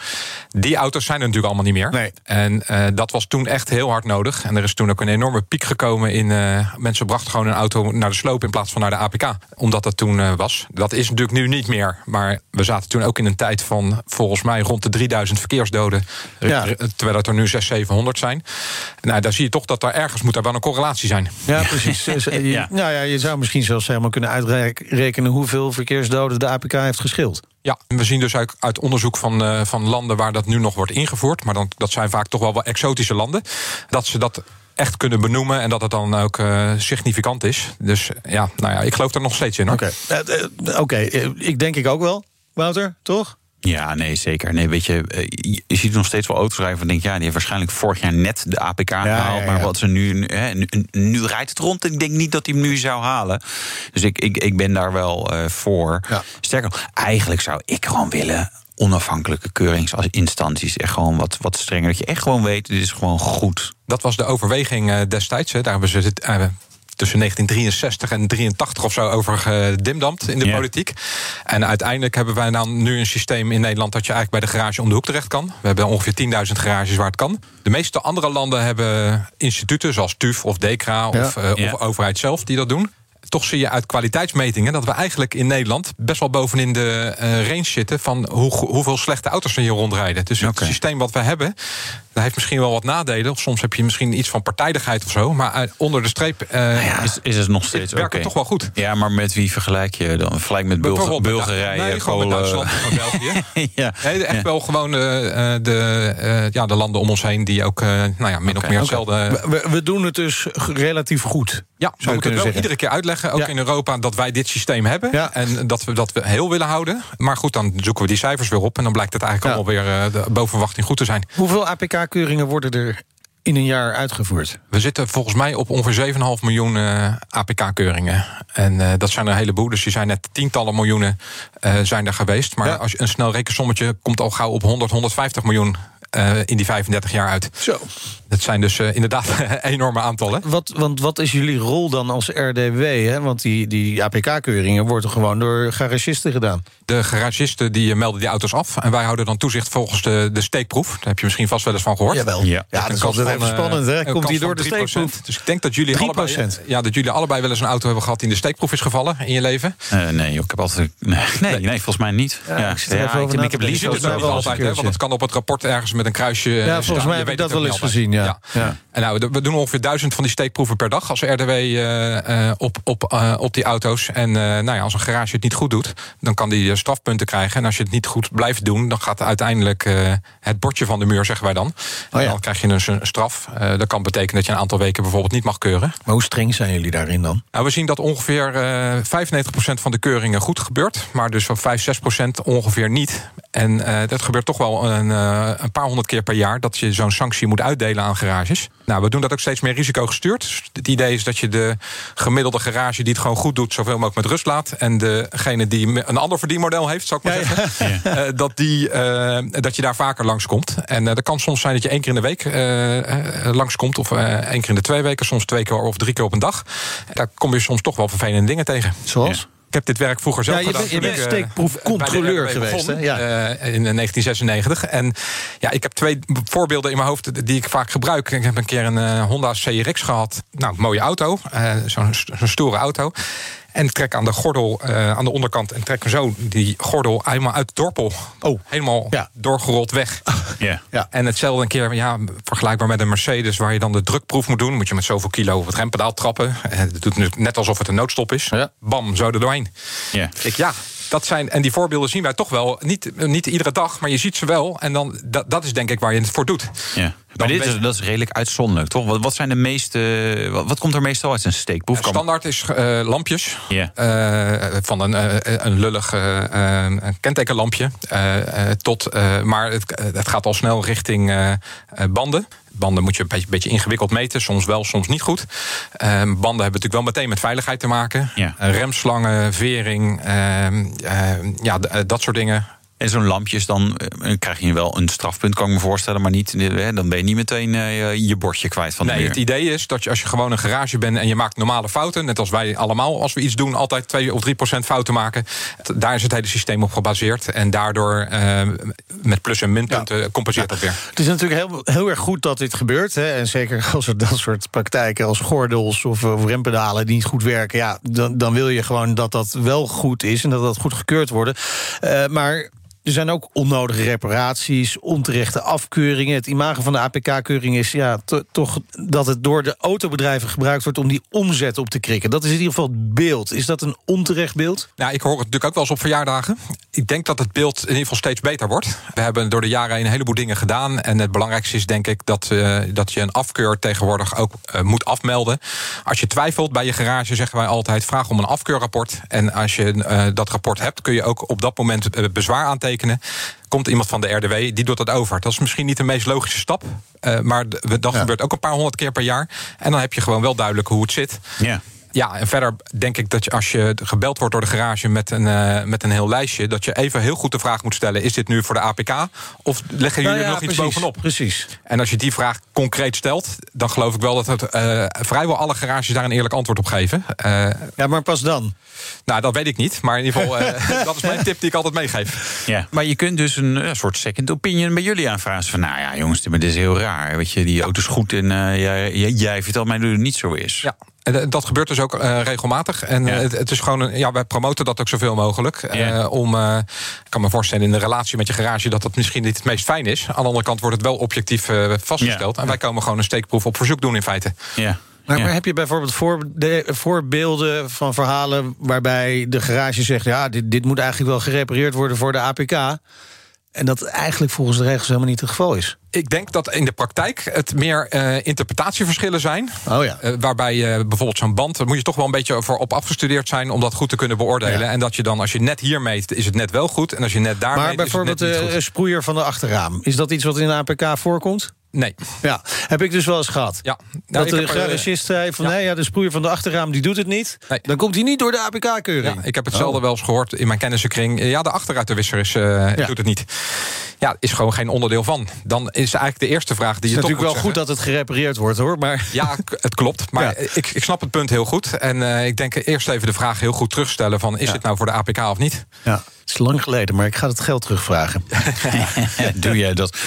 [SPEAKER 9] Die auto's zijn er natuurlijk allemaal niet meer.
[SPEAKER 2] Nee.
[SPEAKER 9] En eh, dat was toen echt heel hard nodig. En er is toen ook een enorme piek gekomen in. eh, mensen brachten gewoon een auto naar de sloop in plaats van naar de APK. Omdat dat toen eh, was. Dat is natuurlijk nu niet meer. Maar we zaten toen ook in een tijd van volgens mij rond de 3000 verkeersdoden.
[SPEAKER 2] Ja.
[SPEAKER 9] Terwijl het er nu 600, 700 zijn. Nou, daar zie je toch dat daar ergens moet er wel een correlatie zijn.
[SPEAKER 2] Ja, precies. [LAUGHS] Je-
[SPEAKER 7] Ja.
[SPEAKER 2] Nou ja, je zou misschien zelfs helemaal kunnen uitrekenen hoeveel verkeersdoden de APK heeft geschild.
[SPEAKER 9] Ja, we zien dus uit, uit onderzoek van, uh, van landen waar dat nu nog wordt ingevoerd, maar dan, dat zijn vaak toch wel wel exotische landen, dat ze dat echt kunnen benoemen en dat het dan ook uh, significant is. Dus ja, nou ja, ik geloof er nog steeds in.
[SPEAKER 2] Oké, okay. uh, okay. ik denk ik ook wel, Wouter, toch?
[SPEAKER 4] Ja, nee, zeker. Nee, weet je, eh, je ziet nog steeds wel auto's rijden van denk ja, die heeft waarschijnlijk vorig jaar net de APK gehaald, maar wat ze nu, hè, nu, nu rijdt het rond. Ik denk niet dat hij hem nu zou halen. Dus ik, ik, ik ben daar wel uh, voor. Sterker, eigenlijk zou ik gewoon willen onafhankelijke keuringsinstanties. Echt gewoon wat, wat strenger. Dat je echt gewoon weet, dit is gewoon goed.
[SPEAKER 9] Dat was de overweging uh, destijds. Hè. Daar hebben ze het, uh, tussen 1963 en 83 of zo over gedimdamd in de politiek. En uiteindelijk hebben wij dan nu een systeem in Nederland dat je eigenlijk bij de garage om de hoek terecht kan. We hebben ongeveer 10.000 garages waar het kan. De meeste andere landen hebben instituten zoals TUF of DECRA of, uh, of overheid zelf die dat doen toch zie je uit kwaliteitsmetingen dat we eigenlijk in Nederland best wel bovenin de uh, range zitten van hoe, hoeveel slechte auto's er hier rondrijden. Dus het systeem wat we hebben, dat heeft misschien wel wat nadelen. Of soms heb je misschien iets van partijdigheid of zo. Maar onder de streep uh,
[SPEAKER 4] nou ja, is, is het nog steeds
[SPEAKER 9] werkt
[SPEAKER 4] okay.
[SPEAKER 9] toch wel goed.
[SPEAKER 4] Ja, maar met wie vergelijk je dan? Vergelijk met Bulg Bulgarije,
[SPEAKER 9] nee, gewoon met Duitsland België. [LAUGHS] ja. Nee, echt ja. wel gewoon de, de, uh, ja, de landen om ons heen die ook nou ja, min okay. of meer hetzelfde.
[SPEAKER 2] We, we, doen het dus relatief goed.
[SPEAKER 9] Ja, we moeten het wel iedere keer uitleggen, ook ja. in Europa, dat wij dit systeem hebben. Ja. En dat we dat we heel willen houden. Maar goed, dan zoeken we die cijfers weer op. En dan blijkt het eigenlijk allemaal weer boven verwachting goed te zijn.
[SPEAKER 2] Hoeveel APK-keuringen worden er in een jaar uitgevoerd?
[SPEAKER 9] We zitten volgens mij op ongeveer 7,5 miljoen uh, APK-keuringen. En uh, dat zijn er een heleboel. Dus die zijn net tientallen miljoenen uh, zijn er geweest. Maar ja. als je een snel rekensommetje komt al gauw op 100, 150 miljoen in die 35 jaar uit.
[SPEAKER 2] Zo.
[SPEAKER 9] Dat zijn dus uh, inderdaad [LAUGHS] enorme aantallen.
[SPEAKER 2] Wat, want wat is jullie rol dan als RDW? Hè? Want die, die APK-keuringen worden gewoon door garagisten gedaan.
[SPEAKER 9] De garagisten die melden die auto's af. En wij houden dan toezicht volgens de, de steekproef. Daar heb je misschien vast wel eens van gehoord.
[SPEAKER 2] Jawel. Ja, ja dat is altijd even spannend. Hè? Komt die door de steekproef?
[SPEAKER 9] Dus ik denk dat jullie, allebei, ja, dat jullie allebei wel eens een auto hebben gehad... die in de steekproef is gevallen in je leven.
[SPEAKER 4] Uh, nee, ik heb altijd... Nee, nee, nee, volgens mij niet. Ja, ja. Ik, ja, ik, ik, ik heb
[SPEAKER 9] dus wel altijd, hè, want het kan op het rapport ergens met een kruisje.
[SPEAKER 2] Ja, volgens mij heb ik dat wel eens gezien. Ja.
[SPEAKER 9] Ja. En nou, we doen ongeveer duizend van die steekproeven per dag als RDW uh, uh, op, op, uh, op die auto's. En nou ja, als een garage het niet goed doet, dan kan die strafpunten krijgen. En als je het niet goed blijft doen, dan gaat uiteindelijk het bordje van de muur, zeggen wij dan. Oh, ja. Dan krijg je dus een straf. dat kan betekenen dat je een aantal weken bijvoorbeeld niet mag keuren.
[SPEAKER 2] Maar hoe streng zijn jullie daarin dan?
[SPEAKER 9] Nou, we zien dat ongeveer 95% van de keuringen goed gebeurt. Maar dus van 5, 6% ongeveer niet. En dat gebeurt toch wel een, een paar honderd keer per jaar dat je zo'n sanctie moet uitdelen aan garages. Nou, we doen dat ook steeds meer risicogestuurd. Dus het idee is dat je de gemiddelde garage die het gewoon goed doet, zoveel mogelijk met rust laat. En degene die een ander verdienmodel heeft, zou ik maar ja, zeggen, ja. Uh, dat, die, uh, dat je daar vaker langskomt. En uh, dat kan soms zijn dat je één keer in de week langskomt, of één keer in de twee weken, soms twee keer of drie keer op een dag. Daar kom je soms toch wel vervelende dingen tegen.
[SPEAKER 2] Zoals?
[SPEAKER 9] Ik heb dit werk vroeger zelf
[SPEAKER 2] ja, je
[SPEAKER 9] gedaan.
[SPEAKER 2] je bent steekproefcontroleur geweest, hè?
[SPEAKER 9] Ja. Uh, in 1996. En ja, ik heb twee voorbeelden in mijn hoofd die ik vaak gebruik. Ik heb een keer een uh, Honda CRX gehad. Nou, mooie auto. Uh, Zo'n zo stoere auto. En trek aan de gordel uh, aan de onderkant en trek zo die gordel helemaal uit de dorpel.
[SPEAKER 2] Oh.
[SPEAKER 9] Helemaal
[SPEAKER 2] ja.
[SPEAKER 9] doorgerold weg. [LAUGHS]
[SPEAKER 4] Yeah.
[SPEAKER 9] Ja. En hetzelfde een keer, ja, vergelijkbaar met een Mercedes, waar je dan de drukproef moet doen. Moet je met zoveel kilo op het rempedaal trappen. Het doet net alsof het een noodstop is.
[SPEAKER 2] Ja.
[SPEAKER 9] Bam, zo er doorheen.
[SPEAKER 4] Yeah.
[SPEAKER 9] Ik, ja, dat zijn, en die voorbeelden zien wij toch wel. Niet, niet iedere dag, maar je ziet ze wel. En dan, dat, dat is denk ik waar je het voor doet.
[SPEAKER 4] Ja. Maar dit is, dat is redelijk uitzonderlijk, toch? Wat, wat zijn de meeste. Wat, wat, komt er meestal uit een steekproef?
[SPEAKER 9] Standaard is uh, lampjes.
[SPEAKER 4] Yeah.
[SPEAKER 9] Uh, van een, uh, een lullig kentekenlampje. tot, maar het, het gaat al snel richting banden. Banden moet je een beetje, beetje, ingewikkeld meten. Soms wel, soms niet goed. banden hebben natuurlijk wel meteen met veiligheid te maken.
[SPEAKER 4] Ja.
[SPEAKER 9] remslangen, vering, ja, dat soort dingen.
[SPEAKER 4] En zo'n lampjes, dan uh, krijg je wel een strafpunt, kan ik me voorstellen. Maar niet, uh, dan ben je niet meteen uh, je bordje kwijt van de
[SPEAKER 9] Nee,
[SPEAKER 4] muur.
[SPEAKER 9] het idee is dat je als je gewoon een garage bent en je maakt normale fouten, net als wij allemaal, als we iets doen, altijd 2 of 3 procent fouten maken. Daar is het hele systeem op gebaseerd. En daardoor met plus- en minpunten ja. compenseert
[SPEAKER 2] ja.
[SPEAKER 9] dat weer.
[SPEAKER 2] Het is natuurlijk heel, heel erg goed dat dit gebeurt. Hè? En zeker [LAUGHS] als er dat soort praktijken als gordels of, of rempedalen die niet goed werken, ja, dan, dan wil je gewoon dat dat wel goed is en dat dat goed gekeurd wordt. maar er zijn ook onnodige reparaties, onterechte afkeuringen. Het imago van de APK-keuring is ja, toch dat het door de autobedrijven gebruikt wordt om die omzet op te krikken. Dat is in ieder geval het beeld. Is dat een onterecht beeld?
[SPEAKER 9] Nou, ik hoor het natuurlijk ook wel eens op verjaardagen. Ik denk dat het beeld in ieder geval steeds beter wordt. We hebben door de jaren heen een heleboel dingen gedaan. En het belangrijkste is denk ik dat, uh, dat je een afkeur tegenwoordig ook uh, moet afmelden. Als je twijfelt bij je garage, zeggen wij altijd: vraag om een afkeurrapport. En als je uh, dat rapport hebt, kun je ook op dat moment bezwaar aantekenen Komt iemand van de RDW, die doet dat over. Dat is misschien niet de meest logische stap. Uh, maar dat ja. gebeurt ook een paar honderd keer per jaar. En dan heb je gewoon wel duidelijk hoe het zit.
[SPEAKER 4] Ja.
[SPEAKER 9] Ja, en verder denk ik dat je als je gebeld wordt door de garage met een, uh, met een heel lijstje, dat je even heel goed de vraag moet stellen: is dit nu voor de APK? Of leggen jullie
[SPEAKER 2] nou ja,
[SPEAKER 9] er nog
[SPEAKER 2] precies,
[SPEAKER 9] iets bovenop?
[SPEAKER 2] Precies.
[SPEAKER 9] En als je die vraag concreet stelt, dan geloof ik wel dat het, uh, vrijwel alle garages daar een eerlijk antwoord op geven. Uh,
[SPEAKER 2] ja, maar pas dan.
[SPEAKER 9] Nou, dat weet ik niet. Maar in ieder geval, [LAUGHS] dat is mijn tip die ik altijd meegeef.
[SPEAKER 4] Ja, maar je kunt dus een, een soort second opinion bij jullie aanvragen. Van nou ja, jongens, dit is heel raar. Weet je, die auto is goed en jij, jij, jij vertelt mij dat het niet zo is.
[SPEAKER 9] Ja. Dat gebeurt dus ook uh, regelmatig. En ja. het, het, is gewoon een, ja, wij promoten dat ook zoveel mogelijk.
[SPEAKER 4] Ja.
[SPEAKER 9] Uh, om, uh, ik kan me voorstellen in de relatie met je garage dat dat misschien niet het meest fijn is. Aan de andere kant wordt het wel objectief vastgesteld. En wij komen gewoon een steekproef op verzoek doen in feite.
[SPEAKER 4] Ja.
[SPEAKER 2] Maar, maar, heb je bijvoorbeeld voor, de, voorbeelden van verhalen waarbij de garage zegt: ja, dit, dit moet eigenlijk wel gerepareerd worden voor de APK? En dat eigenlijk volgens de regels helemaal niet het geval is.
[SPEAKER 9] Ik denk dat in de praktijk het meer uh, interpretatieverschillen zijn.
[SPEAKER 2] Oh ja.
[SPEAKER 9] Uh, waarbij je uh, bijvoorbeeld zo'n band, daar moet je toch wel een beetje voor op afgestudeerd zijn om dat goed te kunnen beoordelen.
[SPEAKER 2] Ja.
[SPEAKER 9] En dat je dan, als je net hier meet, is het net wel goed. En als je net daar
[SPEAKER 2] maar
[SPEAKER 9] meet,
[SPEAKER 2] bijvoorbeeld
[SPEAKER 9] is het net niet
[SPEAKER 2] de
[SPEAKER 9] goed.
[SPEAKER 2] sproeier van de achterraam, is dat iets wat in de APK voorkomt?
[SPEAKER 9] Nee.
[SPEAKER 2] Ja, heb ik dus wel eens gehad.
[SPEAKER 9] Ja.
[SPEAKER 2] dat
[SPEAKER 9] ik
[SPEAKER 2] de
[SPEAKER 9] heb, eh,
[SPEAKER 2] garagist zei van
[SPEAKER 9] ja.
[SPEAKER 2] nee, ja, de sproeier van de achterraam die doet het niet.
[SPEAKER 9] Nee.
[SPEAKER 2] Dan komt hij niet door de APK-keuring.
[SPEAKER 9] Ja, ik heb hetzelfde
[SPEAKER 2] Oh.
[SPEAKER 9] wel eens gehoord in mijn kennissenkring. Ja, de achteruitwisser is, uh,
[SPEAKER 2] Ja.
[SPEAKER 9] doet het niet. Ja, is gewoon geen onderdeel van. Dan is eigenlijk de eerste vraag die
[SPEAKER 2] Het is
[SPEAKER 9] je toch
[SPEAKER 2] natuurlijk wel goed dat het gerepareerd wordt hoor. Maar
[SPEAKER 9] Ja, het klopt. Maar ik, ik snap het punt heel goed. En eh, ik denk eerst even de vraag heel goed terugstellen: van is dit nou voor de APK of niet?
[SPEAKER 2] ja, het is lang geleden, maar ik ga het geld terugvragen. [LAUGHS] [LAUGHS]
[SPEAKER 4] Doe jij dat?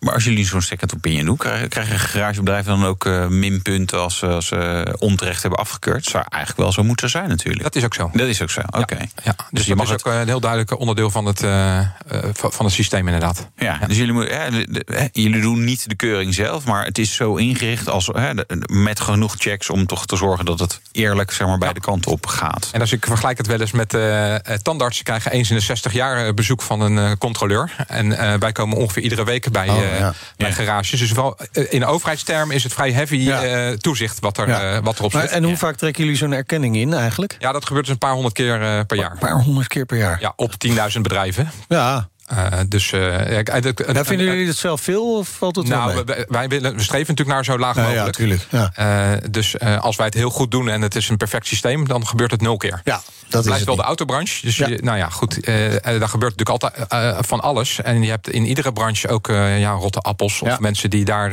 [SPEAKER 4] Maar als jullie zo'n second opinion doen, krijgen, garagebedrijven dan ook eh, minpunten als, ze- als ze onterecht hebben afgekeurd? Dat zou eigenlijk wel zo moeten zijn, natuurlijk.
[SPEAKER 9] Dat is ook zo.
[SPEAKER 4] Dat is ook zo, oké.
[SPEAKER 9] Ja, dus,
[SPEAKER 4] je
[SPEAKER 9] dat
[SPEAKER 4] mag
[SPEAKER 9] is
[SPEAKER 4] het-
[SPEAKER 9] ook een heel duidelijk onderdeel van het, eh, eh, van het systeem, inderdaad.
[SPEAKER 4] Ja, dus jullie, de- de- jullie doen niet de keuring zelf, maar het is zo ingericht als, hè, de- met genoeg checks om toch te zorgen dat het eerlijk zeg maar, beide kanten op gaat.
[SPEAKER 9] En als ik vergelijk het wel eens met eh, eh, tandartsen, krijgen eens in de 60 jaar eh, bezoek van een eh, controleur. En eh, wij komen ongeveer iedere week bij,
[SPEAKER 2] Oh,
[SPEAKER 9] eh,
[SPEAKER 2] ja.
[SPEAKER 9] bij
[SPEAKER 4] Ja.
[SPEAKER 9] garages. Dus wel, eh, in overheidstermen is het vrij heavy
[SPEAKER 2] Ja.
[SPEAKER 9] eh, toezicht wat, er,
[SPEAKER 2] Ja.
[SPEAKER 9] eh, wat erop
[SPEAKER 2] Maar,
[SPEAKER 9] zit.
[SPEAKER 2] en hoe vaak trekken jullie zo'n erkenning in eigenlijk?
[SPEAKER 9] Ja, dat gebeurt dus een paar honderd keer eh, per jaar.
[SPEAKER 2] Een paar honderd keer per jaar.
[SPEAKER 9] Ja, op 10.000 bedrijven.
[SPEAKER 2] Ja,
[SPEAKER 9] Eh, dus, eh, ja,
[SPEAKER 2] daar vinden jullie het zelf veel of valt het wel
[SPEAKER 9] Nou,
[SPEAKER 2] mee?
[SPEAKER 9] we- wij willen, we streven natuurlijk naar zo laag
[SPEAKER 2] Ja, ja,
[SPEAKER 9] mogelijk.
[SPEAKER 2] tuurlijk. Ja.
[SPEAKER 9] Eh, dus als wij het heel goed doen en het is een perfect systeem, dan gebeurt het nul keer.
[SPEAKER 2] Ja, dat
[SPEAKER 9] Het
[SPEAKER 2] is
[SPEAKER 9] blijft wel de autobranche. Dus
[SPEAKER 2] Ja.
[SPEAKER 9] je- nou ja, goed. daar gebeurt natuurlijk altijd van alles. En je hebt in iedere branche ook ja, rotte appels. Of
[SPEAKER 2] Ja.
[SPEAKER 9] mensen die daar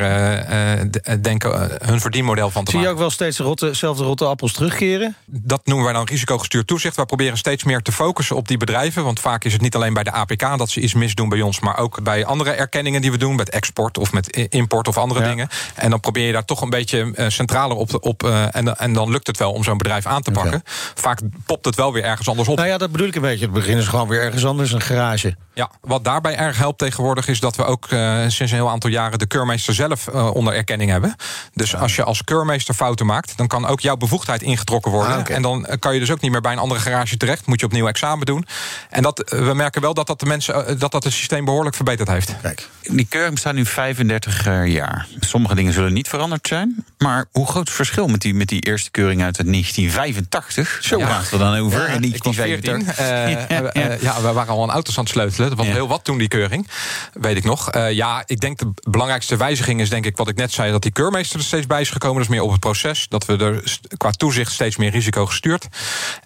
[SPEAKER 9] denken hun verdienmodel van te
[SPEAKER 2] Zie je
[SPEAKER 9] maken.
[SPEAKER 2] ook wel steeds rotte, dezelfde rotte appels terugkeren?
[SPEAKER 9] Dat noemen wij dan risicogestuurd toezicht. Wij proberen steeds meer te focussen op die bedrijven. Want vaak is het niet alleen bij de APK dat ze iets misdoen bij ons, maar ook bij andere erkenningen die we doen, met export of met import of andere
[SPEAKER 2] Ja.
[SPEAKER 9] dingen. En dan probeer je daar toch een beetje eh, centraler op. te- op eh, en, en dan lukt het wel om zo'n bedrijf aan te pakken. Vaak popt het wel weer ergens anders op.
[SPEAKER 2] Nou ja, dat bedoel ik een beetje. Het begin is gewoon weer ergens anders, een garage.
[SPEAKER 9] Ja, wat daarbij erg helpt tegenwoordig is dat we ook eh, sinds een heel aantal jaren de keurmeester zelf onder erkenning hebben. Dus als je als keurmeester fouten maakt, dan kan ook jouw bevoegdheid ingetrokken worden.
[SPEAKER 2] Ah.
[SPEAKER 9] En dan kan je dus ook niet meer bij een andere garage terecht. Moet je opnieuw examen doen. En dat, we merken wel dat dat de mensen dat dat het systeem behoorlijk verbeterd heeft.
[SPEAKER 2] Kijk.
[SPEAKER 4] Die keuring bestaat nu 35 jaar. Sommige dingen zullen niet veranderd zijn. Maar hoe groot is het verschil met die, met die eerste keuring uit 1985? Zo
[SPEAKER 9] Ja.
[SPEAKER 4] praten we dan over.
[SPEAKER 9] Ja,
[SPEAKER 4] in
[SPEAKER 9] ik
[SPEAKER 4] 1985.
[SPEAKER 9] 14. Eh, [LAUGHS] eh, ja, we waren al aan auto's aan het sleutelen. Dat was
[SPEAKER 4] Ja.
[SPEAKER 9] heel wat toen, die keuring. Weet ik nog. Eh, ja, ik denk de belangrijkste wijziging is denk ik wat ik net zei... dat die keurmeester er steeds bij is gekomen. Dat is meer op het proces. Dat we er qua toezicht steeds meer risico gestuurd.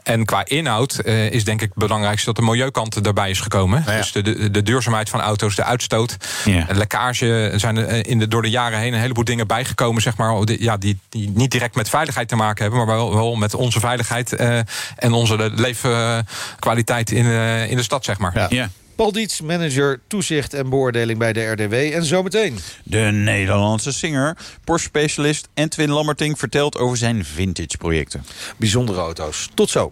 [SPEAKER 9] En qua inhoud eh, is denk ik het belangrijkste... dat de milieukant erbij is gekomen.
[SPEAKER 2] ja.
[SPEAKER 9] Dus de, de, de duurzaamheid van auto's, de uitstoot. De Lekkage er zijn er in de, door de jaren heen een heleboel dingen bijgekomen... Zeg maar, die- ja, die, die niet direct met veiligheid te maken hebben... maar wel, wel met onze veiligheid eh, en onze leefkwaliteit in, eh, in de stad, zeg maar.
[SPEAKER 4] Ja.
[SPEAKER 8] Paul Dietz, manager toezicht en beoordeling bij de RDW. En zometeen.
[SPEAKER 4] De Nederlandse zinger, Porsche-specialist Entwin Lammerting... vertelt over zijn vintage-projecten.
[SPEAKER 8] Bijzondere auto's. Tot zo.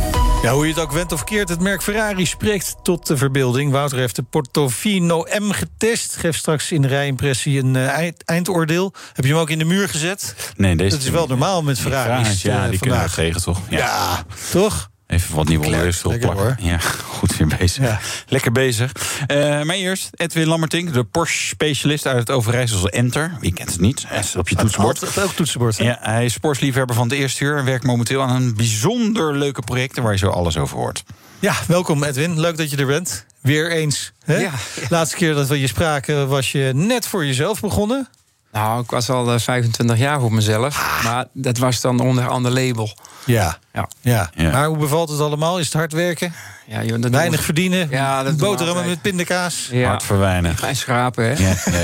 [SPEAKER 2] Ja, hoe je het ook went of keert, het merk Ferrari spreekt tot de verbeelding. Wouter heeft de Portofino M getest. Geeft straks in de rijimpressie een uh, eind, eindoordeel. Heb je hem ook in de muur gezet?
[SPEAKER 4] Nee, deze...
[SPEAKER 2] Dat is wel normaal met Ferrari's.
[SPEAKER 4] ja, die
[SPEAKER 2] uh,
[SPEAKER 4] kunnen we tegen, toch?
[SPEAKER 2] Ja, ja toch?
[SPEAKER 4] Even wat nieuwe leus plakken. Ja, [LAUGHS] goed weer bezig. Ja. Lekker bezig. Uh, maar eerst Edwin Lammertink, de Porsche-specialist uit het Overijsselse Enter. Wie kent het niet? Hij op je toetsenbord.
[SPEAKER 2] Ook toetsenbord.
[SPEAKER 4] Ja, hij is sportsliefhebber van de eerste uur... en werkt momenteel aan een bijzonder leuke project... waar je zo alles over hoort.
[SPEAKER 2] Ja, welkom Edwin. Leuk dat je er bent. Weer eens. Hè? Ja. Laatste keer dat we je spraken was je net voor jezelf begonnen.
[SPEAKER 10] Nou, ik was al 25 jaar voor mezelf. Ah. Maar dat was dan onder een ander label.
[SPEAKER 2] Ja. Ja. ja. Maar hoe bevalt het allemaal? Is het hard werken?
[SPEAKER 10] Ja, joh, dat
[SPEAKER 2] weinig verdienen?
[SPEAKER 10] Ja, dat
[SPEAKER 2] Boterhammen met pindakaas?
[SPEAKER 4] Ja. Hard voor weinig.
[SPEAKER 10] Schrapen, hè?
[SPEAKER 4] Ja, ja,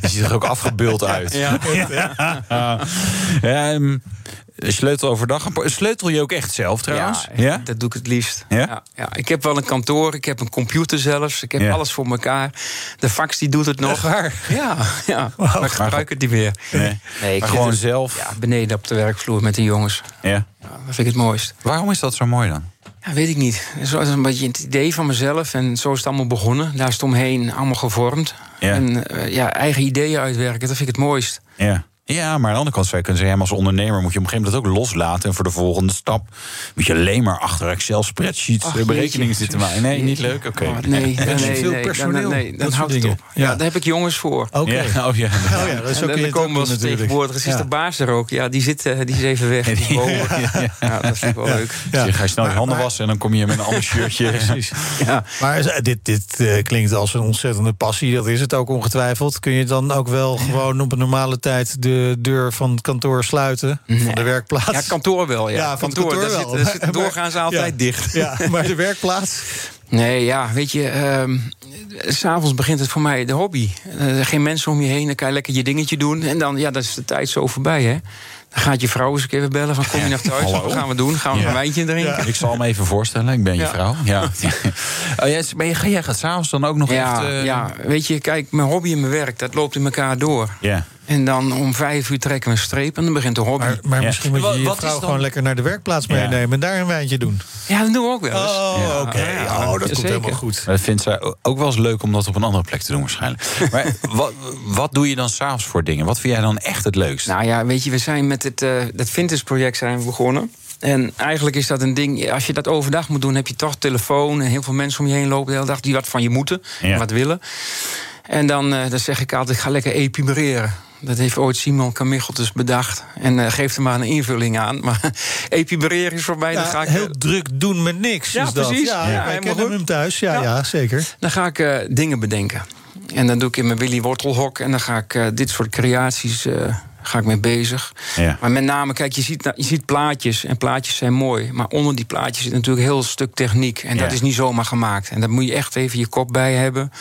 [SPEAKER 4] je, ziet er ook afgebeeld [LAUGHS] uit. Ja. [LAUGHS] ja. ja um, sleutel overdag. Sleutel je ook echt zelf trouwens?
[SPEAKER 10] Ja, ja? dat doe ik het liefst. Ja? ja? Ja, Ik heb wel een kantoor, ik heb een computer zelfs. Ik heb alles voor elkaar. De fax die doet het nog.
[SPEAKER 2] waar?
[SPEAKER 10] Ja, ja. Wow. maar ik gebruik het niet meer.
[SPEAKER 4] Nee, nee ik maar gewoon zelf?
[SPEAKER 10] Ja, beneden op de werkvloer met de jongens.
[SPEAKER 4] Ja.
[SPEAKER 10] Dat vind ik het mooist.
[SPEAKER 4] Waarom is dat zo mooi dan?
[SPEAKER 10] Ja, weet ik niet. Zo is een beetje het idee van mezelf. En zo is het allemaal begonnen. Daar is het omheen allemaal gevormd. Ja. En uh, ja, eigen ideeën uitwerken, dat vind ik het mooist.
[SPEAKER 4] Ja. Ja, maar aan de andere kant zou je kunnen zeggen... als ondernemer moet je op een gegeven moment ook loslaten... en voor de volgende stap moet je alleen maar achter Excel-spreadsheets... de berekeningen zitten maken. Nee, niet leuk? Oké.
[SPEAKER 10] Okay. Oh, nee, nee, nee, nee, veel personeel. Nee, nee, dan houdt het op. Ja. ja, daar heb ik jongens voor.
[SPEAKER 2] Oké. Okay.
[SPEAKER 4] Ja, oh ja,
[SPEAKER 2] oh, ja, dat is [LAUGHS] ook en dan komen we
[SPEAKER 10] tegenwoordig. Is de baas er ook? Ja, die, zit, uh, die is even weg. Die [LAUGHS] ja, ja, dat vind ik wel leuk.
[SPEAKER 4] Ja. Dus ga je snel je handen wassen... en dan kom je met een ander shirtje. [LAUGHS]
[SPEAKER 2] Precies. Ja. Maar dit, dit uh, klinkt als een ontzettende passie. Dat is het ook ongetwijfeld. Kun je dan ook wel gewoon op een normale tijd... de deur van kantoor sluiten, nee. van de werkplaats.
[SPEAKER 10] Ja, kantoor wel, ja.
[SPEAKER 2] ja
[SPEAKER 10] kantoor,
[SPEAKER 2] kantoor
[SPEAKER 10] wel. Zit, zit [LAUGHS] maar, doorgaans altijd
[SPEAKER 2] ja,
[SPEAKER 10] dicht.
[SPEAKER 2] Ja, maar de [LAUGHS] werkplaats?
[SPEAKER 10] Nee, ja, weet je, um, s'avonds begint het voor mij de hobby. Uh, geen mensen om je heen, dan kan je lekker je dingetje doen. En dan, ja, dan is de tijd zo voorbij, hè. Dan gaat je vrouw eens even bellen van kom je [LAUGHS] naar thuis? Wat gaan we doen? Gaan we ja. een wijntje drinken?
[SPEAKER 4] Ja. Ik zal me even voorstellen, ik ben je vrouw. Ja. oh, jij, maar jij, jij gaat s'avonds dan ook nog
[SPEAKER 10] ja,
[SPEAKER 4] echt... Uh...
[SPEAKER 10] Ja, weet je, kijk, mijn hobby en mijn werk, dat loopt in elkaar door.
[SPEAKER 4] Ja.
[SPEAKER 10] En dan om vijf uur trekken we een streep en dan begint de hobby.
[SPEAKER 2] Maar, maar misschien moet je je wat vrouw gewoon lekker naar de werkplaats meenemen... en daar een wijntje doen.
[SPEAKER 10] Ja, dat doen we ook wel eens.
[SPEAKER 2] Oh, oké. Okay. Oh, dat komt helemaal goed.
[SPEAKER 4] Dat vindt zij ook wel eens leuk om dat op een andere plek te doen waarschijnlijk. [LAUGHS] maar wat, wat doe je dan s'avonds voor dingen? Wat vind jij dan echt het leukst?
[SPEAKER 10] Nou ja, weet je, we zijn met het, uh, dat Vintage project zijn we begonnen. En eigenlijk is dat een ding, als je dat overdag moet doen... heb je toch telefoon en heel veel mensen om je heen lopen de hele dag... die wat van je moeten, ja. wat willen. En dan, uh, dan zeg ik altijd, ga lekker epimereren. Dat heeft ooit Simon Camicheltus bedacht. En uh, geeft er maar een invulling aan. Maar [LAUGHS] epibereren is voor mij...
[SPEAKER 2] Ja,
[SPEAKER 10] dan ga ik,
[SPEAKER 2] heel druk doen met niks.
[SPEAKER 10] Ja,
[SPEAKER 2] is
[SPEAKER 10] precies.
[SPEAKER 2] Dat. Ja, ja, kennen hem thuis. Ja, ja. ja, zeker.
[SPEAKER 10] Dan ga ik uh, dingen bedenken. En dan doe ik in mijn Willy Wortelhok. En dan ga ik uh, dit soort creaties ga ik mee bezig.
[SPEAKER 4] Ja.
[SPEAKER 10] Maar met name, kijk, je ziet, je ziet plaatjes. En plaatjes zijn mooi. Maar onder die plaatjes zit natuurlijk een heel stuk techniek. En
[SPEAKER 4] ja.
[SPEAKER 10] dat is niet zomaar gemaakt. En daar moet je echt even je kop bij hebben.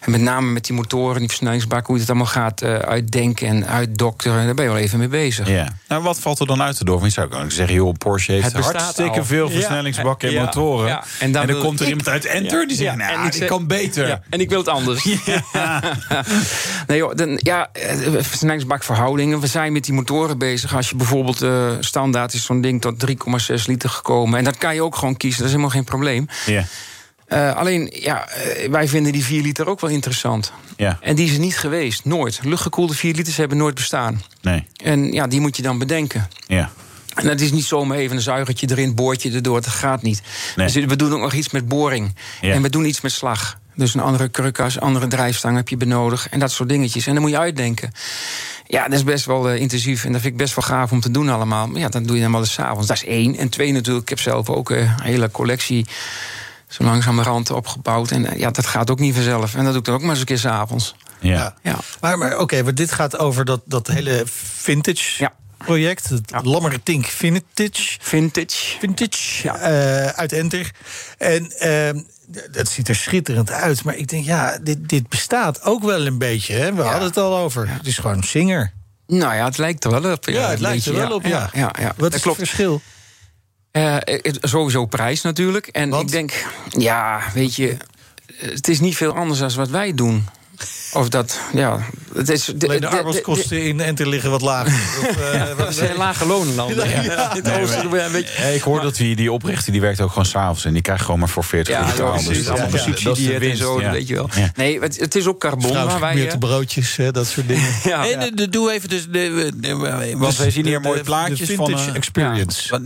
[SPEAKER 10] En met name met die motoren, die versnellingsbak... hoe je het allemaal gaat uh, uitdenken en uitdokteren. Daar ben je wel even mee bezig.
[SPEAKER 4] Ja. Nou, wat valt er dan uit te door? Want zou ik zeggen, joh, Porsche heeft hartstikke
[SPEAKER 10] al.
[SPEAKER 4] veel versnellingsbakken en motoren. En dan, en dan komt er ik, iemand uit Enter die zegt, nou, en ik zeg, kan beter.
[SPEAKER 10] en ik wil het anders. [LAUGHS] nee, joh, dan, ja, versnellingsbakverhoudingen. We zijn met die motoren bezig. Als je bijvoorbeeld uh, standaard is zo'n ding tot 3,6 liter gekomen. En dat kan je ook gewoon kiezen, dat is helemaal geen probleem. Uh, alleen, ja, wij vinden die 4 liter ook wel interessant.
[SPEAKER 4] Ja.
[SPEAKER 10] En die is er niet geweest, nooit. Luchtgekoelde 4 liters hebben nooit bestaan.
[SPEAKER 4] Nee.
[SPEAKER 10] En ja, die moet je dan bedenken.
[SPEAKER 4] Ja.
[SPEAKER 10] En dat is niet zomaar even een zuigertje erin, boortje erdoor. Dat gaat niet.
[SPEAKER 4] Nee.
[SPEAKER 10] Dus we doen ook nog iets met boring.
[SPEAKER 4] Ja.
[SPEAKER 10] En we doen iets met slag. Dus een andere krukkas, andere drijfstang heb je benodigd. En dat soort dingetjes. En dan moet je uitdenken. Ja, dat is best wel uh, intensief. En dat vind ik best wel gaaf om te doen allemaal. Maar ja, dat doe je dan wel eens s'avonds. Dat is één. En twee natuurlijk, ik heb zelf ook uh, een hele collectie... zo langzamerhand opgebouwd. En uh, ja, dat gaat ook niet vanzelf. En dat doe ik dan ook maar eens een keer s'avonds.
[SPEAKER 4] Ja.
[SPEAKER 10] ja.
[SPEAKER 2] Maar, maar oké, okay, maar dit gaat over dat, dat hele vintage...
[SPEAKER 10] Ja
[SPEAKER 2] project. Het ja. Lammertink Vintage.
[SPEAKER 10] Vintage.
[SPEAKER 2] Vintage. Ja. Uh, uit Enter. En uh, dat ziet er schitterend uit. Maar ik denk, ja, dit, dit bestaat ook wel een beetje. Hè? We hadden het al over. Het is gewoon Singer.
[SPEAKER 10] Nou ja, het lijkt er wel op.
[SPEAKER 2] Ja, het lijkt er wel op, ja.
[SPEAKER 10] ja, ja.
[SPEAKER 2] Wat is het verschil?
[SPEAKER 10] Uh, sowieso prijs natuurlijk. En ik denk, ja, weet je, het is niet veel anders dan wat wij doen. Of dat, ja. Het is,
[SPEAKER 2] de, Alleen de, arbeidskosten in Enter liggen wat lager. of,
[SPEAKER 10] uh, wat zijn lage lonenlanden. [LAUGHS] Ja, ja.
[SPEAKER 4] nee, ik hoor dat die, die oprichter die werkt ook gewoon s'avonds. En die krijgt gewoon maar voor 40
[SPEAKER 10] ja,
[SPEAKER 4] euro.
[SPEAKER 10] Ja, dus allemaal en zo, weet je wel. Nee, het, het, is ook carbon. waar wij,
[SPEAKER 2] de broodjes, hè, dat soort dingen. [LAUGHS]
[SPEAKER 4] ja. Nee, de, doe even dus... De, de, want wij zien hier mooie plaatjes van...
[SPEAKER 2] De experience.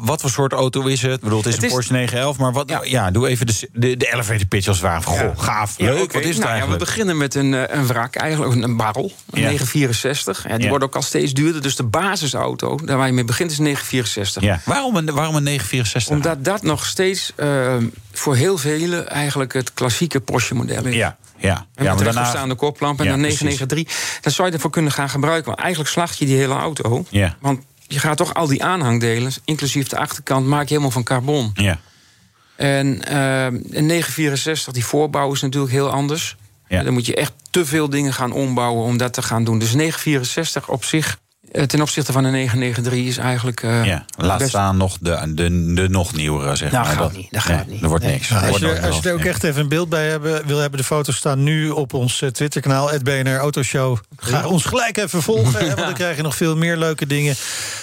[SPEAKER 4] Wat, voor soort auto is het? Ik bedoel, het is een Porsche 911. Maar wat, ja. doe even de, de, elevator pitch als het ware. Goh, gaaf, leuk. Wat is het eigenlijk?
[SPEAKER 10] Beginnen met een, een wrak, eigenlijk een barrel. Een 964. Ja, die wordt ook al steeds duurder. Dus de basisauto, daar waar je mee begint, is 964.
[SPEAKER 4] Ja. Waarom, een, waarom een 964?
[SPEAKER 10] Omdat dat nog steeds uh, voor heel velen eigenlijk het klassieke Porsche-model is.
[SPEAKER 4] Ja. Ja,
[SPEAKER 10] en
[SPEAKER 4] ja,
[SPEAKER 10] met daarna... staande koplamp en dan 993. Dan zou je ervoor kunnen gaan gebruiken. Want eigenlijk slacht je die hele auto.
[SPEAKER 4] Ja.
[SPEAKER 10] Want je gaat toch al die aanhangdelen, inclusief de achterkant, maak je helemaal van carbon.
[SPEAKER 4] Ja.
[SPEAKER 10] En uh, een 964, die voorbouw is natuurlijk heel anders. Ja. Dan moet je echt te veel dingen gaan ombouwen om dat te gaan doen. Dus 964 op zich eh, ten opzichte van de 993 is eigenlijk. Uh,
[SPEAKER 4] ja, laat staan nog de, de, de nog nieuwere, zeg
[SPEAKER 10] nou,
[SPEAKER 4] maar.
[SPEAKER 10] Gaat niet, dat gaat niet.
[SPEAKER 4] Er wordt niks.
[SPEAKER 2] als, je, als je er ook echt even een beeld bij hebben, wil hebben, de foto's staan nu op ons uh, Twitterkanaal, het BNR Autoshow. Ga ons gelijk even volgen, want dan [LAUGHS] krijg je nog veel meer leuke dingen.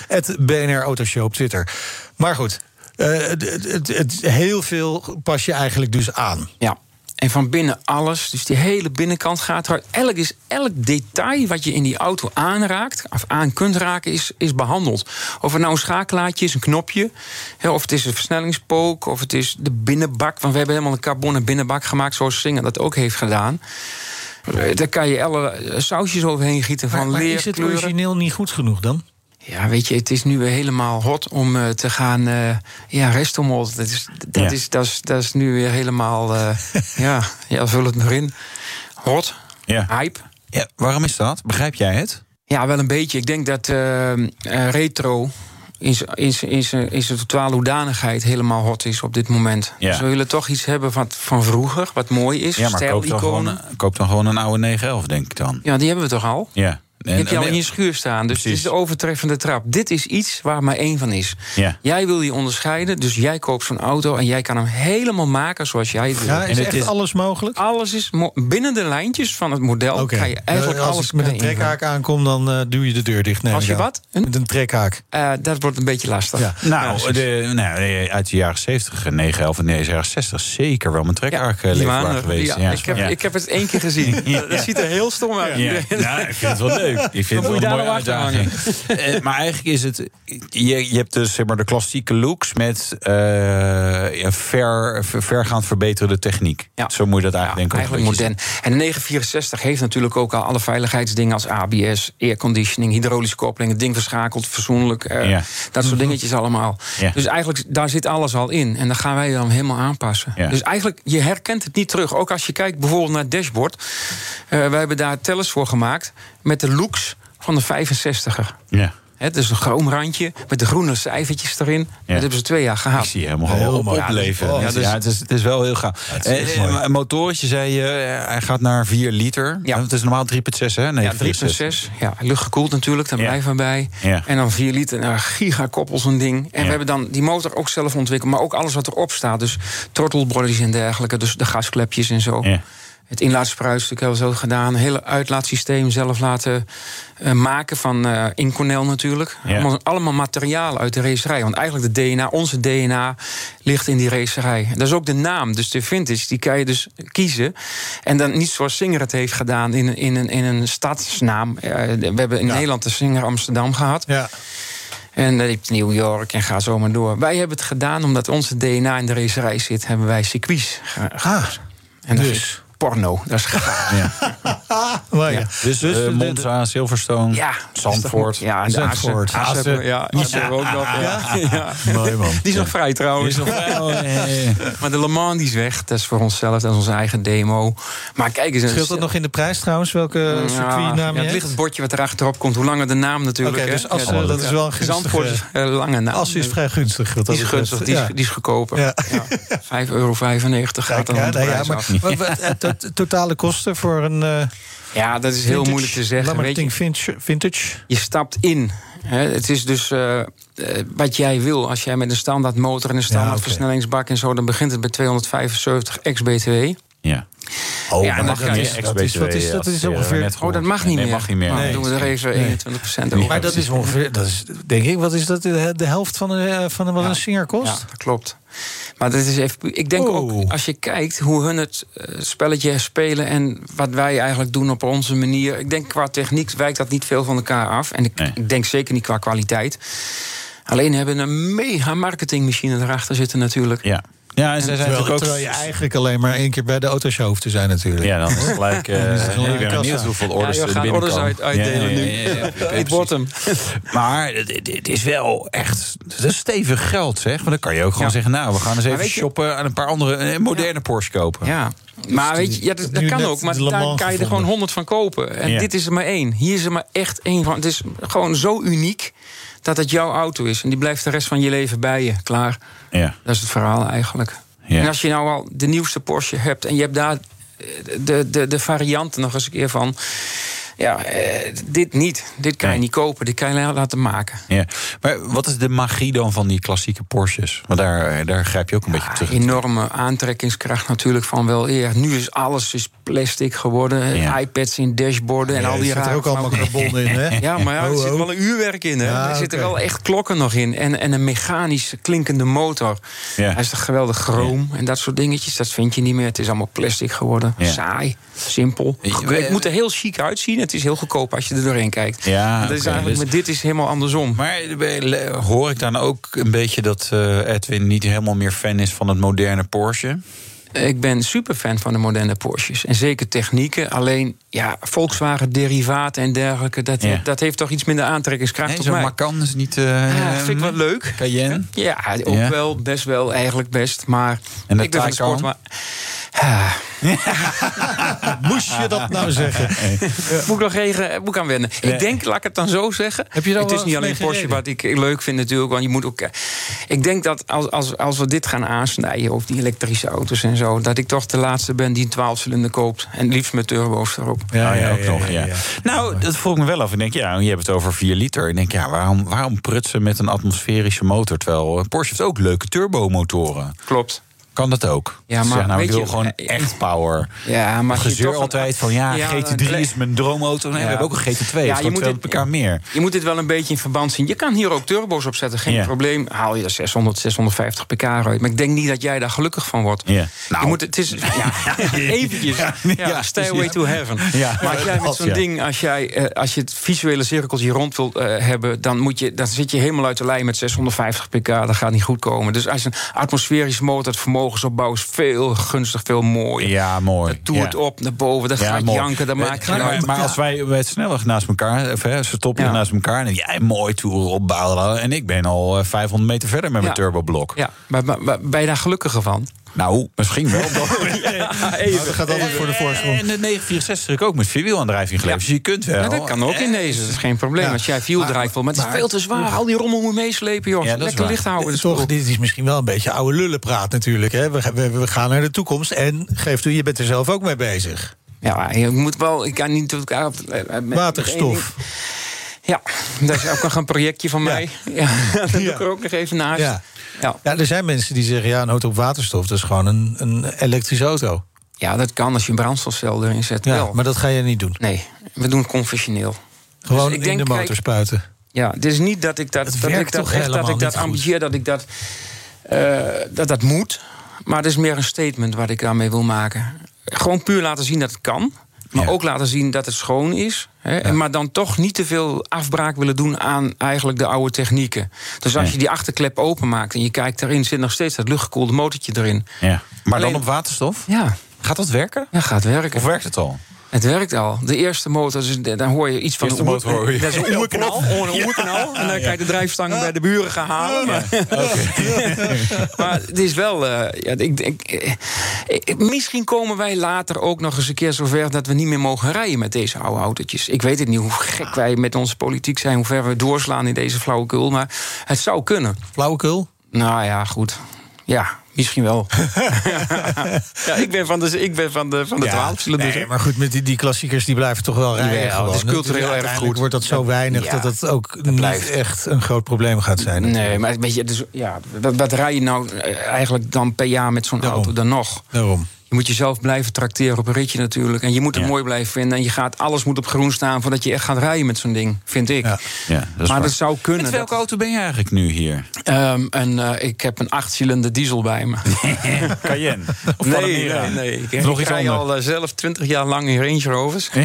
[SPEAKER 2] Het BNR Autoshow op Twitter. Maar goed, het, het, het, heel veel pas je eigenlijk dus aan.
[SPEAKER 10] Ja. En van binnen alles, dus die hele binnenkant gaat eruit. Elk, is, elk detail wat je in die auto aanraakt, of aan kunt raken, is, is behandeld. Of het nou een schakelaartje is, een knopje, of het is een versnellingspook, of het is de binnenbak. Want we hebben helemaal een carbonen binnenbak gemaakt, zoals Singer dat ook heeft gedaan. Daar kan je alle sausjes overheen gieten van
[SPEAKER 2] maar
[SPEAKER 10] leer.
[SPEAKER 2] Is het origineel niet goed genoeg dan?
[SPEAKER 10] Ja, weet je, het is nu weer helemaal hot om uh, te gaan. Uh, ja, restomod. Dat is, dat, ja. is, dat, is, dat is nu weer helemaal. Uh, [LAUGHS] ja, ja, vul het maar in. Hot.
[SPEAKER 4] Ja.
[SPEAKER 10] Hype.
[SPEAKER 4] Ja, waarom is dat? Begrijp jij het?
[SPEAKER 10] Ja, wel een beetje. Ik denk dat retro. In zijn totale hoedanigheid helemaal hot is op dit moment.
[SPEAKER 4] Ja.
[SPEAKER 10] Dus we willen toch iets hebben wat van vroeger, wat mooi is.
[SPEAKER 4] Ja, maar koop dan, gewoon, koop dan gewoon een oude 911, denk ik dan.
[SPEAKER 10] Ja, die hebben we toch al?
[SPEAKER 4] Ja.
[SPEAKER 10] Die heb je al in je schuur staan. Dus Precies. het is de overtreffende trap. Dit is iets waar maar één van is.
[SPEAKER 4] Ja.
[SPEAKER 10] Jij wil je onderscheiden, dus jij koopt zo'n auto... en jij kan hem helemaal maken zoals jij het wil.
[SPEAKER 2] Ja, is
[SPEAKER 10] en
[SPEAKER 2] het echt is, alles mogelijk?
[SPEAKER 10] Alles is binnen de lijntjes van het model.
[SPEAKER 2] Okay.
[SPEAKER 10] Kan je eigenlijk
[SPEAKER 2] uh, als
[SPEAKER 10] alles
[SPEAKER 2] ik met een trekhaak aankom, dan uh, duw je de deur dicht. Nee,
[SPEAKER 10] als je wat?
[SPEAKER 2] Een? Met een trekhaak.
[SPEAKER 10] Uh, dat wordt een beetje lastig.
[SPEAKER 4] Ja. Nou, ja, de, nou, uit de jaren 70, 911 en de jaren 60... zeker wel mijn trekhaak ja, leefbaar geweest.
[SPEAKER 10] Ja, ik, heb, ik heb het één keer gezien. [LAUGHS] Dat ziet er heel stom uit.
[SPEAKER 4] Ja. Nou, ik vind het wel leuk. Ik vind het wel mooie uitdaging. uh, [LAUGHS] maar eigenlijk is het. Je, je hebt dus zeg maar, de klassieke looks met uh, ja, ver, vergaand verbeterde techniek.
[SPEAKER 10] Ja.
[SPEAKER 4] Zo moet je dat eigenlijk
[SPEAKER 10] ja,
[SPEAKER 4] denken.
[SPEAKER 10] Eigenlijk modern. En de 964 heeft natuurlijk ook al alle veiligheidsdingen als ABS, airconditioning, hydraulische koppeling, het ding verschakeld, verzoenlijk. Uh,
[SPEAKER 4] ja.
[SPEAKER 10] Dat soort dingetjes allemaal.
[SPEAKER 4] Ja.
[SPEAKER 10] Dus eigenlijk, daar zit alles al in. En dan gaan wij dan helemaal aanpassen.
[SPEAKER 4] Ja.
[SPEAKER 10] Dus eigenlijk, je herkent het niet terug. Ook als je kijkt bijvoorbeeld naar het dashboard. Uh, wij hebben daar tellers voor gemaakt met de looks van de 65er.
[SPEAKER 4] Ja.
[SPEAKER 10] Het is een chroomrandje met de groene cijfertjes erin. Ja. Dat hebben ze twee jaar gehad.
[SPEAKER 4] Ik zie je helemaal heel op, opleven. Ja, dus, ja, het, is, het is wel heel gaaf. Eh, een motortje, zei je, hij gaat naar 4 liter.
[SPEAKER 10] Ja.
[SPEAKER 4] Het is normaal 3,6, hè? Nee,
[SPEAKER 10] ja, 3,6. Ja, luchtgekoeld natuurlijk, daar ja. blijven we bij.
[SPEAKER 4] Ja.
[SPEAKER 10] En dan 4 liter, nou, gigakoppel zo'n ding. En
[SPEAKER 4] ja.
[SPEAKER 10] we hebben dan die motor ook zelf ontwikkeld. Maar ook alles wat erop staat. Dus throttlebodies en dergelijke. Dus de gasklepjes en zo. Het inlaatspruitstuk hebben we zo gedaan. Hele uitlaatsysteem zelf laten uh, maken van uh, Inconel natuurlijk.
[SPEAKER 4] Ja.
[SPEAKER 10] Allemaal, allemaal materiaal uit de racerij. Want eigenlijk de DNA, onze DNA, ligt in die racerij. Dat is ook de naam. Dus de vintage, die kan je dus kiezen. En dan niet zoals Singer het heeft gedaan in, in, een, in een stadsnaam. Uh, we hebben in ja. Nederland de Singer Amsterdam gehad.
[SPEAKER 2] Ja.
[SPEAKER 10] En dan heb je New York en ga zo maar door. Wij hebben het gedaan omdat onze DNA in de racerij zit. Hebben wij circuits.
[SPEAKER 2] Ah,
[SPEAKER 10] en
[SPEAKER 2] dus
[SPEAKER 10] porno. Dat is gaaf.
[SPEAKER 4] Ja. [LAUGHS] Maar ja. Dus, dus uh, Monza, Silverstone,
[SPEAKER 10] ja,
[SPEAKER 4] Zandvoort.
[SPEAKER 10] Ja,
[SPEAKER 4] Zandvoort.
[SPEAKER 10] Assen. Ja, Assen ook nog. Ja. [LAUGHS] Ja.
[SPEAKER 4] Mooi man.
[SPEAKER 10] Die is nog vrij trouwens.
[SPEAKER 4] Nog vrij. Oh, nee. [LAUGHS]
[SPEAKER 10] Maar de Le Mans die is weg. Dat is voor onszelf, dat is onze eigen demo. Maar kijk eens.
[SPEAKER 2] Scheelt dat nog in de prijs trouwens? Welke circuitnaam
[SPEAKER 10] ja, Het ligt het bordje wat erachterop komt. Hoe langer de naam natuurlijk.
[SPEAKER 2] Oké, dus Assen, dat is wel een gunstige...
[SPEAKER 10] Zandvoort is uh, lange naam.
[SPEAKER 2] Assen is vrij gunstig.
[SPEAKER 10] Die is gunstig, die is, die is goedkoper. Ja. 5,95 euro gaat dan
[SPEAKER 2] ja, ja, maar, totale kosten voor een... Uh,
[SPEAKER 10] ja, dat is heel
[SPEAKER 2] vintage,
[SPEAKER 10] moeilijk te zeggen.
[SPEAKER 2] Weet je, vintage.
[SPEAKER 10] Je stapt in. Hè, het is dus uh, wat jij wil. Als jij met een standaard motor en een standaard ja, okay. versnellingsbak en zo... dan begint het bij 275 ex-BTW.
[SPEAKER 4] Ja. Oh,
[SPEAKER 10] ja,
[SPEAKER 4] dat mag niet.
[SPEAKER 2] Wat is, wat is, dat is ongeveer...
[SPEAKER 10] Oh, dat mag niet
[SPEAKER 4] nee,
[SPEAKER 10] meer.
[SPEAKER 4] mag niet meer.
[SPEAKER 10] Dan doen we er even 21 procent over.
[SPEAKER 2] Maar dat is ongeveer, dat is, denk ik, wat is dat, de, de helft van, de, van wat
[SPEAKER 10] ja.
[SPEAKER 2] een Singer kost?
[SPEAKER 10] Ja, dat klopt. Maar dat is even, ik denk oh. ook, als je kijkt hoe hun het uh, spelletje spelen... en wat wij eigenlijk doen op onze manier... ik denk qua techniek wijkt dat niet veel van elkaar af. En ik, nee. ik denk zeker niet qua kwaliteit. Alleen hebben een mega marketingmachine erachter zitten natuurlijk.
[SPEAKER 4] Ja. Ja, en zij zijn
[SPEAKER 2] terwijl,
[SPEAKER 4] ook...
[SPEAKER 2] terwijl je eigenlijk alleen maar één keer bij de autoshow hoeft te zijn natuurlijk.
[SPEAKER 4] Ja, dan is het [LAUGHS] gelijk... Uh, ik ben benieuwd hoeveel orders
[SPEAKER 10] ja,
[SPEAKER 4] er binnenkomen.
[SPEAKER 10] orders uit, uitdelen ja, ja, ja, nu. Ik word hem.
[SPEAKER 4] Maar het is wel echt het is stevig geld, zeg. Maar dan kan je ook gewoon zeggen... nou, we gaan eens even shoppen aan een paar andere een moderne Porsche kopen.
[SPEAKER 10] Ja, maar weet je, ja, dat, dat kan ook, maar daar kan je er gewoon honderd van kopen. En dit is er maar één. Hier is er maar echt één van. Het is gewoon zo uniek dat het jouw auto is. En die blijft de rest van je leven bij je. Klaar.
[SPEAKER 4] Ja.
[SPEAKER 10] Dat is het verhaal eigenlijk.
[SPEAKER 4] Ja.
[SPEAKER 10] En als je nou al de nieuwste Porsche hebt... en je hebt daar de, de, de varianten nog eens een keer van... Ja, eh, dit niet. Dit kan je niet kopen. Dit kan je laten maken.
[SPEAKER 4] Ja. Maar wat is de magie dan van die klassieke Porsches? Want daar, daar grijp je ook een
[SPEAKER 10] ja,
[SPEAKER 4] beetje terug.
[SPEAKER 10] Enorme aantrekkingskracht natuurlijk van wel eer. Nu is alles is plastic geworden.
[SPEAKER 4] Ja.
[SPEAKER 10] iPads in dashborden en
[SPEAKER 2] Ja,
[SPEAKER 10] al die
[SPEAKER 2] zit er
[SPEAKER 10] rare
[SPEAKER 2] ook allemaal carbon in, hè?
[SPEAKER 10] Ja, maar ja, er zit wel een uurwerk in. Hè?
[SPEAKER 2] Ja,
[SPEAKER 10] er zitten
[SPEAKER 2] oké.
[SPEAKER 10] wel echt klokken nog in. En, en een mechanisch klinkende motor.
[SPEAKER 4] Ja.
[SPEAKER 10] Hij is toch geweldig chroom en dat soort dingetjes. Dat vind je niet meer. Het is allemaal plastic geworden.
[SPEAKER 4] Ja.
[SPEAKER 10] Saai, simpel. Het moet er heel chic uitzien. Het is heel goedkoop als je er doorheen kijkt.
[SPEAKER 4] Ja,
[SPEAKER 10] dat is eigenlijk,
[SPEAKER 4] dus-
[SPEAKER 10] maar dit is helemaal andersom.
[SPEAKER 4] Maar eh, hoor ik dan ook een beetje dat eh, Edwin niet helemaal meer fan is van het moderne Porsche?
[SPEAKER 10] Ik ben super fan van de moderne Porsches. En zeker technieken. Alleen, ja, Volkswagen-derivaten en dergelijke... Dat,
[SPEAKER 4] Ja.
[SPEAKER 10] dat heeft toch iets minder aantrekkingskracht
[SPEAKER 4] Nee,
[SPEAKER 10] op mij.
[SPEAKER 4] Macan is niet... eh,
[SPEAKER 10] Ja, vind ik wel leuk.
[SPEAKER 4] Cayenne?
[SPEAKER 10] Ja, ook
[SPEAKER 4] Ja.
[SPEAKER 10] wel, best wel, eigenlijk best. Maar
[SPEAKER 4] En
[SPEAKER 10] ik ben van sport, maar... Ah. [LAUGHS]
[SPEAKER 2] Moest je dat nou zeggen?
[SPEAKER 10] Moet ik nog even moet ik aan wennen.
[SPEAKER 4] Nee.
[SPEAKER 10] Ik denk, laat ik het dan zo zeggen.
[SPEAKER 2] Heb je daar
[SPEAKER 10] het is niet alleen Porsche wat ik leuk vind natuurlijk. Want je moet ook. Ik denk dat als, als, als we dit gaan aansnijden, of die elektrische auto's en zo, dat ik toch de laatste ben die een 12 cilinder koopt. En liefst met turbo's erop.
[SPEAKER 4] Ja, ja, ook nog. Ja, Nou, dat vroeg ik me wel af. Ik denk, ja, je hebt het over 4 liter. Ik denk, ja, waarom, waarom prutsen met een atmosferische motor? Terwijl eh, Porsche heeft ook leuke turbomotoren.
[SPEAKER 10] Klopt.
[SPEAKER 4] Kan dat ook?
[SPEAKER 10] Ja, maar
[SPEAKER 4] nou, ik wil
[SPEAKER 10] je,
[SPEAKER 4] gewoon
[SPEAKER 10] eh,
[SPEAKER 4] echt power. [LAUGHS]
[SPEAKER 10] Ja, maar
[SPEAKER 4] Gezeur
[SPEAKER 10] toch
[SPEAKER 4] altijd van, ja,
[SPEAKER 10] Ja,
[SPEAKER 4] GT3
[SPEAKER 10] dan-
[SPEAKER 4] is mijn droomauto. Nee, we hebben ook een GT2. Ja, je moet het elkaar meer.
[SPEAKER 10] Je moet dit wel een beetje in verband zien. Je kan hier ook turbo's op zetten, geen
[SPEAKER 4] Ja.
[SPEAKER 10] probleem. Haal je er 600, 650 pk uit. Maar ik denk niet dat jij daar gelukkig van wordt.
[SPEAKER 4] Ja. Nou.
[SPEAKER 10] Je moet, het is, [LAUGHS] ja, eventjes. Ja, stairway
[SPEAKER 4] ja.
[SPEAKER 10] to heaven.
[SPEAKER 4] Ja.
[SPEAKER 10] Maar als jij met zo'n ding, als, jij, eh, als je het visuele cirkeltje rond wilt eh, hebben... Dan, moet je, dan zit je helemaal uit de lijn met 650 pk. Dat gaat niet goed komen. Dus als een atmosferische motor, het vermogensopbouw is veel gunstig, veel mooier.
[SPEAKER 4] Ja, mooi.
[SPEAKER 10] Dat doet
[SPEAKER 4] Ja.
[SPEAKER 10] het op naar boven, dat
[SPEAKER 4] Ja,
[SPEAKER 10] gaat
[SPEAKER 4] mooi.
[SPEAKER 10] janken, dat
[SPEAKER 4] Eh,
[SPEAKER 10] maakt
[SPEAKER 4] maar, maar als wij bij het snelweg naast elkaar, of, hè, ze stoppen naast elkaar, en jij mooi toer opbouwen. En ik ben al eh, 500 meter verder met mijn turboblok.
[SPEAKER 10] Ja, maar, maar, maar ben je daar gelukkiger van?
[SPEAKER 4] Nou, misschien wel. [LAUGHS]
[SPEAKER 10] Ja, even.
[SPEAKER 2] dat gaat altijd voor de voorsprong.
[SPEAKER 4] En de 964 heb ik ook met vierwielaandrijving geleverd. Dus je kunt wel.
[SPEAKER 10] Ja, dat kan ook in deze, dat is geen probleem.
[SPEAKER 2] Ja.
[SPEAKER 10] Als jij vieldrive wil, maar het is
[SPEAKER 2] maar-
[SPEAKER 10] veel te zwaar. Al die rommel moet je meeslepen, joh.
[SPEAKER 4] Ja, dat is
[SPEAKER 10] Lekker licht houden.
[SPEAKER 2] Toch,
[SPEAKER 10] spul.
[SPEAKER 2] dit is misschien wel een beetje oude lullenpraat natuurlijk. Hè? We, we, we gaan naar de toekomst. En geef toe, je bent er zelf ook mee bezig.
[SPEAKER 10] Ja, je moet wel... Ik kan niet... tot elkaar- eh, met-
[SPEAKER 2] Waterstof.
[SPEAKER 10] Ja, dat is ook nog een projectje van mij. Ja, [LAUGHS] dat doe ik er ook nog even naast.
[SPEAKER 2] Ja.
[SPEAKER 10] Ja.
[SPEAKER 2] Er zijn mensen die zeggen, ja, een auto op waterstof... dat is gewoon een, een elektrische auto.
[SPEAKER 10] ja, dat kan als je een brandstofcel erin zet.
[SPEAKER 2] Ja,
[SPEAKER 10] wel.
[SPEAKER 2] maar dat ga je niet doen.
[SPEAKER 10] Nee, we doen het conventioneel.
[SPEAKER 2] Gewoon
[SPEAKER 10] Dus denk,
[SPEAKER 2] in de motor
[SPEAKER 10] kijk,
[SPEAKER 2] spuiten.
[SPEAKER 10] Ja, het is niet dat ik dat, dat, ik dat echt dat ik dat dat ik dat, eh, dat dat moet. Maar het is meer een statement wat ik daarmee wil maken. Gewoon puur laten zien dat het kan. Maar
[SPEAKER 4] Ja.
[SPEAKER 10] ook laten zien dat het schoon is. Hè, en Maar dan toch niet te veel afbraak willen doen aan eigenlijk de oude technieken. Dus als je die achterklep openmaakt en je kijkt erin, zit nog steeds dat luchtgekoelde motortje erin.
[SPEAKER 4] Ja. Maar
[SPEAKER 10] Alleen-
[SPEAKER 4] dan op waterstof?
[SPEAKER 10] Ja,
[SPEAKER 4] Gaat dat werken?
[SPEAKER 10] ja gaat werken.
[SPEAKER 4] Of werkt het al?
[SPEAKER 10] Het werkt al. De eerste motor, dus dan hoor je iets van
[SPEAKER 4] Eerste
[SPEAKER 10] oer-
[SPEAKER 4] motor hoor je. [LAUGHS]
[SPEAKER 10] Dat is een oerknal. Een oerknal. En dan kan je de drijfstangen bij de buren gaan halen. Maar, maar het is wel. eh, ja, ik, ik, eh, ik- misschien komen wij later ook nog eens een keer zover dat we niet meer mogen rijden met deze oude autootjes. Ik weet het niet hoe gek wij met onze politiek zijn, hoe ver we doorslaan in deze flauwekul. Maar het zou kunnen.
[SPEAKER 2] Flauwekul?
[SPEAKER 10] Nou ja, goed. Ja, misschien wel. [LAUGHS] ja, ik ben van de, ik ben van de, van de
[SPEAKER 2] Ja,
[SPEAKER 10] 12
[SPEAKER 2] nee, maar goed, met die, die klassiekers die blijven toch wel rijden. Gewoon.
[SPEAKER 10] het is cultureel erg goed.
[SPEAKER 2] wordt dat zo weinig
[SPEAKER 10] Ja,
[SPEAKER 2] dat het ook niet
[SPEAKER 10] blijft.
[SPEAKER 2] echt een groot probleem gaat zijn.
[SPEAKER 10] Nee, maar weet je, dus, ja, wat, wat rij je nou eh, eigenlijk dan per jaar met zo'n auto dan nog?
[SPEAKER 2] Daarom.
[SPEAKER 10] Je moet jezelf blijven trakteren op een ritje natuurlijk. En je moet het mooi blijven vinden. En je gaat, alles moet op groen staan voordat je echt gaat rijden met zo'n ding, vind ik.
[SPEAKER 4] Ja, dat
[SPEAKER 10] maar
[SPEAKER 4] waar.
[SPEAKER 10] dat zou kunnen.
[SPEAKER 4] Met welke auto ben je eigenlijk nu hier?
[SPEAKER 10] Ehm, en eh, ik heb een achtcilinder diesel bij me. [LAUGHS]
[SPEAKER 4] Cayenne? [LAUGHS] Of
[SPEAKER 10] nee, nee, nee. Ik,
[SPEAKER 4] nog
[SPEAKER 10] ik rij al eh, zelf twintig jaar lang in Range Rovers. [LAUGHS]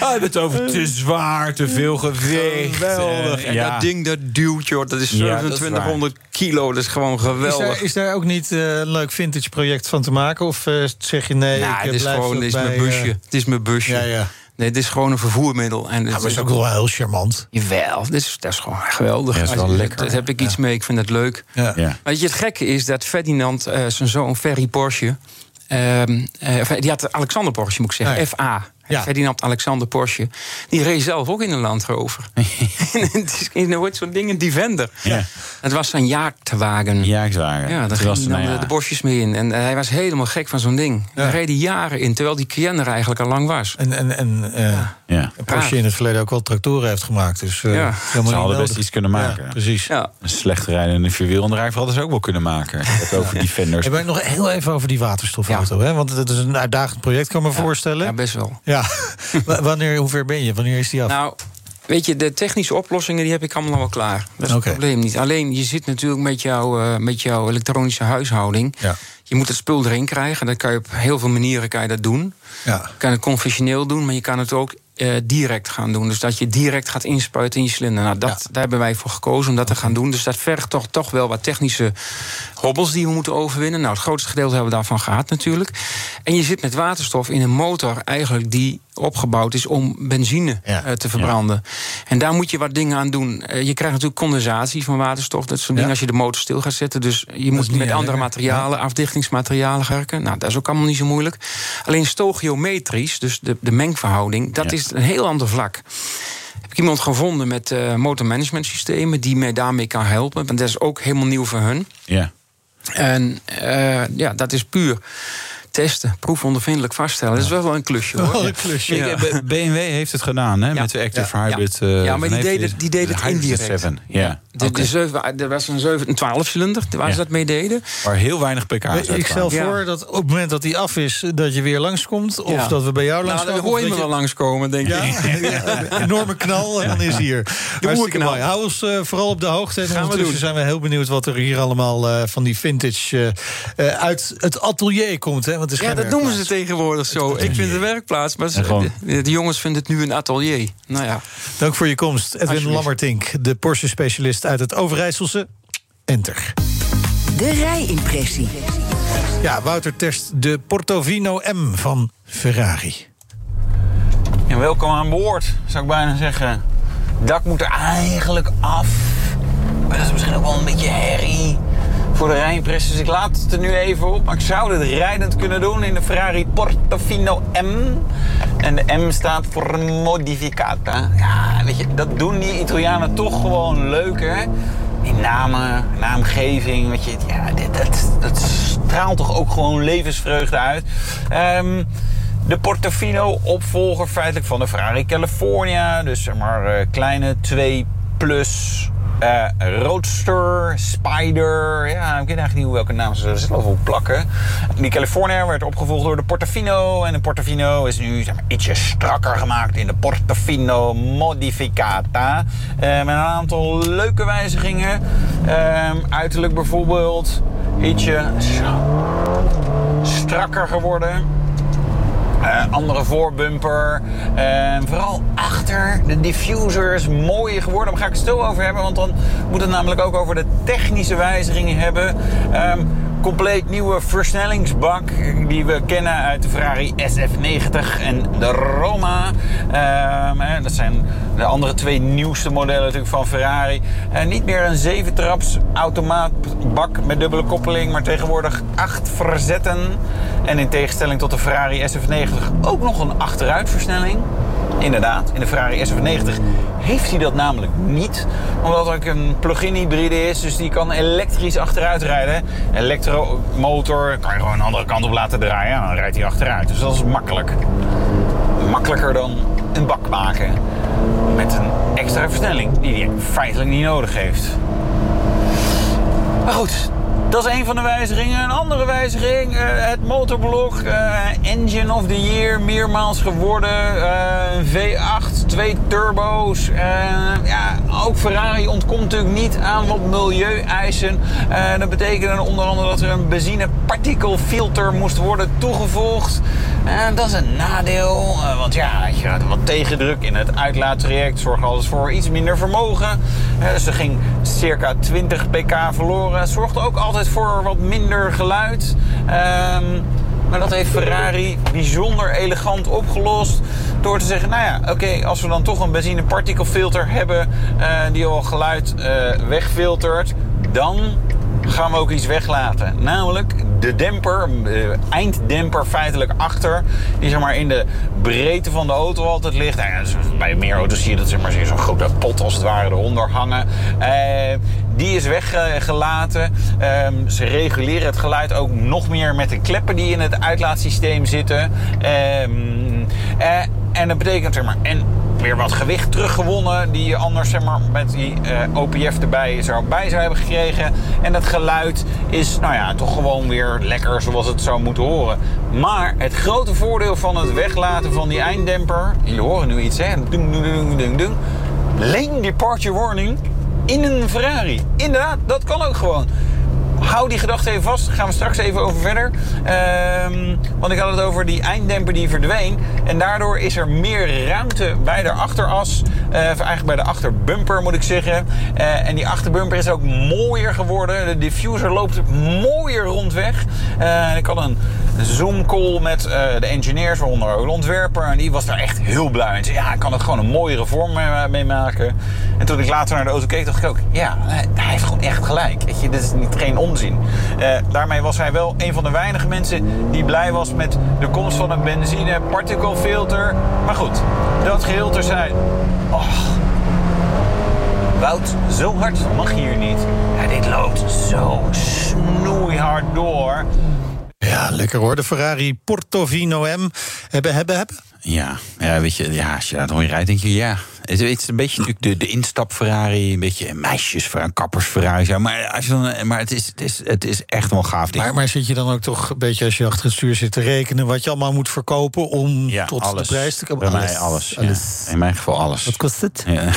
[SPEAKER 4] Ah, het over te zwaar, te veel gewicht.
[SPEAKER 10] Geweldig.
[SPEAKER 4] Eh,
[SPEAKER 10] En dat ding dat duwt, joh. Dat is
[SPEAKER 4] Ja, dat is
[SPEAKER 10] 2700 kilo. Dat is gewoon
[SPEAKER 2] Is
[SPEAKER 10] geweldig.
[SPEAKER 2] daar, is daar ook niet eh, een leuk vintage project van te maken? Of eh, zeg je nee,
[SPEAKER 10] Nou,
[SPEAKER 2] ik
[SPEAKER 10] het
[SPEAKER 2] eh,
[SPEAKER 10] is
[SPEAKER 2] blijf
[SPEAKER 10] gewoon dit is
[SPEAKER 2] bij,
[SPEAKER 10] mijn busje.
[SPEAKER 2] eh,
[SPEAKER 10] het is mijn busje.
[SPEAKER 2] Ja, ja.
[SPEAKER 10] Nee, het is gewoon een vervoermiddel. En
[SPEAKER 2] Ja,
[SPEAKER 10] het
[SPEAKER 2] maar is ook wel heel charmant.
[SPEAKER 10] Jawel, dit is, dat is gewoon geweldig.
[SPEAKER 4] Ja, dat is wel lekker,
[SPEAKER 10] Daar heb ik iets mee, ik vind het leuk.
[SPEAKER 2] Ja.
[SPEAKER 4] Ja.
[SPEAKER 10] Weet je, het gekke is dat Ferdinand, eh, zijn zoon Ferry Porsche... ehm, eh, of, die had Alexander Porsche, moet ik zeggen. FA.
[SPEAKER 2] Ja.
[SPEAKER 10] Ferdinand Alexander Porsche. Die reed zelf ook in een Land Rover. in [LAUGHS] hoort zo'n ding, een Defender.
[SPEAKER 4] Ja.
[SPEAKER 10] Het was zijn jaartwagen.
[SPEAKER 4] Ja, ik.
[SPEAKER 10] Ja, daar
[SPEAKER 4] Toen
[SPEAKER 10] ging
[SPEAKER 4] was
[SPEAKER 10] hij
[SPEAKER 4] het,
[SPEAKER 10] dan
[SPEAKER 4] nou
[SPEAKER 10] de,
[SPEAKER 4] ja.
[SPEAKER 10] de bosjes mee in. En eh, hij was helemaal gek van zo'n ding. Daar reed hij jaren in, terwijl die Cayenne er eigenlijk al lang was.
[SPEAKER 2] En, en, en eh,
[SPEAKER 4] Ja.
[SPEAKER 2] Porsche in het verleden ook wel tractoren heeft gemaakt. Dus eh,
[SPEAKER 10] Ja.
[SPEAKER 2] helemaal
[SPEAKER 4] Ze hadden best iets kunnen maken.
[SPEAKER 2] Ja, precies.
[SPEAKER 10] Ja.
[SPEAKER 4] Een slecht rijdende vierwielaandrijver hadden ze ook wel kunnen maken. [LAUGHS] Het over Defenders.
[SPEAKER 2] Hey, maar nog heel even over die waterstofauto. Hè? Want het is een uitdagend project, kan ik me voorstellen.
[SPEAKER 10] Ja, best wel.
[SPEAKER 2] Ja. [LAUGHS] Wanneer, hoe ver ben je? Wanneer is die af?
[SPEAKER 10] Nou, weet je, de technische oplossingen die heb ik allemaal wel klaar. Dat is
[SPEAKER 2] Oké.
[SPEAKER 10] het probleem niet. Alleen, je zit natuurlijk met, jouw eh, met jouw elektronische huishouding.
[SPEAKER 2] Ja.
[SPEAKER 10] Je moet het spul erin krijgen. Dat kan je op heel veel manieren kan je dat doen.
[SPEAKER 2] Ja.
[SPEAKER 10] Je kan het conventioneel doen, maar je kan het ook eh, direct gaan doen. Dus dat je direct gaat inspuiten in je cilinder. Nou, dat, Daar hebben wij voor gekozen om dat te gaan doen. Dus dat vergt toch, toch wel wat technische hobbels die we moeten overwinnen. Nou, het grootste gedeelte hebben we daarvan gehad natuurlijk. En je zit met waterstof in een motor eigenlijk die opgebouwd is om benzine
[SPEAKER 2] Ja.
[SPEAKER 10] eh, te verbranden. En daar moet je wat dingen aan doen. Eh, je krijgt natuurlijk condensatie van waterstof. Dat soort dingen als je de motor stil gaat zetten. Dus je moet met andere
[SPEAKER 2] lekker.
[SPEAKER 10] materialen, afdichtingsmaterialen werken. Nou, dat is ook allemaal niet zo moeilijk. Alleen stochiometrisch, dus de, de mengverhouding, dat is een heel ander vlak. Heb ik iemand gevonden met eh motormanagement systemen die mij daarmee kan helpen. Want dat is ook helemaal nieuw voor hun.
[SPEAKER 4] Ja.
[SPEAKER 10] En ja, dat is puur testen, proefondervindelijk vaststellen. Dat is wel een klusje hoor.
[SPEAKER 2] Wel een klusje.
[SPEAKER 10] Ja.
[SPEAKER 4] Ik, eh, BMW heeft het gedaan, hè, met de Active
[SPEAKER 10] Ja.
[SPEAKER 4] Hybrid.
[SPEAKER 10] Ja,
[SPEAKER 4] eh,
[SPEAKER 10] Ja, maar die deden, die deden
[SPEAKER 4] de
[SPEAKER 10] het
[SPEAKER 4] Hybrid
[SPEAKER 10] indirect.
[SPEAKER 4] 7. Ja.
[SPEAKER 10] De, de zeven, er was een, 7, een 12 cilinder waar
[SPEAKER 4] Ja.
[SPEAKER 10] ze dat mee deden.
[SPEAKER 4] Waar heel weinig pk's
[SPEAKER 2] Ik stel voor dat op het moment dat die af is, dat je weer langskomt. Of
[SPEAKER 10] Ja.
[SPEAKER 2] dat we bij jou
[SPEAKER 10] Nou,
[SPEAKER 2] langskomen.
[SPEAKER 10] dan hoor je me wel langskomen, denk
[SPEAKER 2] Ja,
[SPEAKER 10] ik. [LAUGHS]
[SPEAKER 2] enorme knal en dan is hij hier. Hartstikke mooi. Hou ons eh, vooral op de hoogte. En
[SPEAKER 10] Gaan we
[SPEAKER 2] ondertussen zijn we heel benieuwd wat er hier allemaal eh, van die vintage uit het atelier komt. Hè? Want het is
[SPEAKER 10] Ja, dat noemen ze tegenwoordig zo. Ik vind het werkplaats, maar ze- de, de jongens vinden het nu een atelier. Nou ja,
[SPEAKER 2] Dank voor je komst. Edwin. Lammertink, de Porsche-specialist uit het Overijsselse. Enter.
[SPEAKER 1] De rijimpressie.
[SPEAKER 2] Ja, Wouter test de Portovino M van Ferrari.
[SPEAKER 7] En welkom aan boord, zou ik bijna zeggen. Dak moet er eigenlijk af. Maar dat is misschien ook wel een beetje herrie voor de rijimpress. Dus ik laat het er nu even op. Maar ik zou dit rijdend kunnen doen in de Ferrari Portofino M. En de M staat voor Modificata. Ja, weet je, dat doen die Italianen toch gewoon leuker. Die namen, naamgeving, weet je. Ja, dat, dat straalt toch ook gewoon levensvreugde uit. Ehm, de Portofino opvolger feitelijk van de Ferrari California. Dus zeg maar eh, kleine 2 plus eh, Roadster, Spider. Ja, ik weet eigenlijk niet hoe welke naam ze er zelf op plakken. Die California werd opgevolgd door de Portofino. En de Portofino is nu zeg maar, ietsje strakker gemaakt in de Portofino Modificata. Eh, met een aantal leuke wijzigingen. Ehm, uiterlijk bijvoorbeeld ietsje strakker geworden. Eh, andere voorbumper. Vooral achter de diffuser is mooier geworden. Daar ga ik het stil over hebben. Want dan moet het namelijk ook over de technische wijzigingen hebben. Ehm, compleet nieuwe versnellingsbak die we kennen uit de Ferrari SF90 en de Roma. Ehm, dat zijn de andere twee nieuwste modellen natuurlijk van Ferrari. Niet meer een 7-traps automaatbak met dubbele koppeling, maar tegenwoordig 8 verzetten. En in tegenstelling tot de Ferrari SF90 ook nog een achteruitversnelling. Inderdaad, in de Ferrari SF90 heeft hij dat namelijk niet. Omdat het een plug-in hybride is, dus die kan elektrisch achteruit rijden. Elektromotor kan je gewoon een andere kant op laten draaien. En dan rijdt hij achteruit. Dus dat is makkelijk. Makkelijker dan een bak maken. Met een extra versnelling die hij feitelijk niet nodig heeft. Maar goed, dat is een van de wijzigingen. Een andere wijziging, uh, het motorblok. Uh, engine of the Year, meermaals geworden. Uh, V8, twee turbo's. ja, ook Ferrari ontkomt natuurlijk niet aan wat milieueisen. dat betekende onder andere dat er een benzinepartikelfilter moest worden toegevoegd. Dat is een nadeel, want ja, je had wat tegendruk in het uitlaattraject. Zorgt alles voor iets minder vermogen. dus er ging circa 20 pk verloren. Zorgde ook altijd voor wat minder geluid. Ehm, maar dat heeft Ferrari bijzonder elegant opgelost. Door te zeggen, nou ja, oké, als we dan toch een benzinepartikelfilter hebben... Uh, die al geluid uh, wegfiltert, dan gaan we ook iets weglaten. Namelijk de demper, de einddemper feitelijk achter. Die zeg maar in de breedte van de auto altijd ligt. Nou dus bij meer auto's zie je dat zeg maar, zo'n grote pot als het ware eronder hangen. Uh, die is weggelaten. Um, ze reguleren het geluid ook nog meer met de kleppen die in het uitlaatsysteem zitten. Um, uh, en dat betekent zeg maar. En weer wat gewicht teruggewonnen. Die je anders zeg maar, met die uh, OPF erbij zou, bij zou hebben gekregen. En het geluid is nou ja, toch gewoon weer lekker zoals het zou moeten horen. Maar het grote voordeel van het weglaten van die einddemper. Jullie horen nu iets hè. Dung, dung, dung, dung. Lane departure warning in een Ferrari. Inderdaad, dat kan ook gewoon. Hou die gedachte even vast, gaan we straks even over verder. Um, want ik had het over die einddemper die verdween. En daardoor is er meer ruimte bij de achteras. Uh, eigenlijk bij de achterbumper moet ik zeggen. Uh, en die achterbumper is ook mooier geworden. De diffuser loopt mooier rondweg. Uh, ik had een Zoom call met de engineers, waaronder ook ontwerper. En die was daar echt heel blij. Zei, ja, ik kan er gewoon een mooiere vorm mee maken. En toen ik later naar de auto keek, dacht ik ook... Ja, hij heeft gewoon echt gelijk. Weet je, dit is niet geen onzin. Uh, daarmee was hij wel een van de weinige mensen die blij was met de komst van een benzine filter. Maar goed, dat geheel terzijde. Oh. Wout, zo hard mag hier niet. Ja, dit loopt zo snoeihard door.
[SPEAKER 2] Ja, lekker hoor. De Ferrari Portofino M. Hebben, hebben, hebben.
[SPEAKER 4] Ja, ja, weet je, ja, als je daar nog rijdt, denk je ja. Het is een beetje natuurlijk de, de instap Ferrari, een beetje meisjes Ferrari, kappers Ferrari. Maar, als je dan, maar het, is, het, is, het is echt wel gaaf ding.
[SPEAKER 2] Maar, maar zit je dan ook toch een beetje als je achter het stuur zit te rekenen wat je allemaal moet verkopen om
[SPEAKER 4] ja,
[SPEAKER 2] tot
[SPEAKER 4] alles.
[SPEAKER 2] de prijs te komen?
[SPEAKER 4] Bij mij alles. alles. Ja. In mijn geval alles.
[SPEAKER 2] Wat kost het?
[SPEAKER 4] Ja.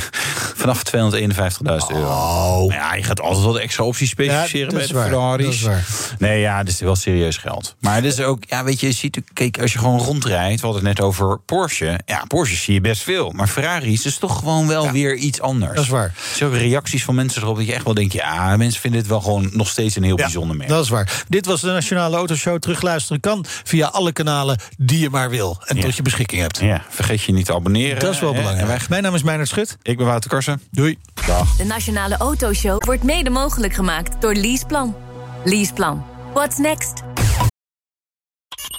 [SPEAKER 4] [LAUGHS] Vanaf 251.000 euro.
[SPEAKER 2] Oh.
[SPEAKER 4] Ja, je gaat altijd wat extra opties specificeren bij de Ferraris.
[SPEAKER 2] Waar.
[SPEAKER 4] Nee, ja, dit is wel serieus geld. Maar het is ook, ja, weet je, je ziet, kijk, als je gewoon rondrijdt, we hadden het net over Porsche. Ja, Porsche zie je best veel. Maar Is toch gewoon wel ja, weer iets anders.
[SPEAKER 2] Dat is waar.
[SPEAKER 4] Ook reacties van mensen erop dat je echt wel denkt... ja, mensen vinden het wel gewoon nog steeds een heel
[SPEAKER 2] ja,
[SPEAKER 4] bijzonder merk.
[SPEAKER 2] Dat is waar. Dit was de Nationale Autoshow. Terugluisteren kan via alle kanalen die je maar wil. En
[SPEAKER 4] ja.
[SPEAKER 2] tot je beschikking hebt.
[SPEAKER 4] Ja, vergeet je niet te abonneren.
[SPEAKER 2] Dat is wel belangrijk. Wij... Mijn naam is Meijnerd Schut.
[SPEAKER 4] Ik ben Wouter Karsen.
[SPEAKER 2] Doei.
[SPEAKER 4] Dag.
[SPEAKER 11] De Nationale Autoshow wordt mede mogelijk gemaakt door Leaseplan. Leaseplan. What's next?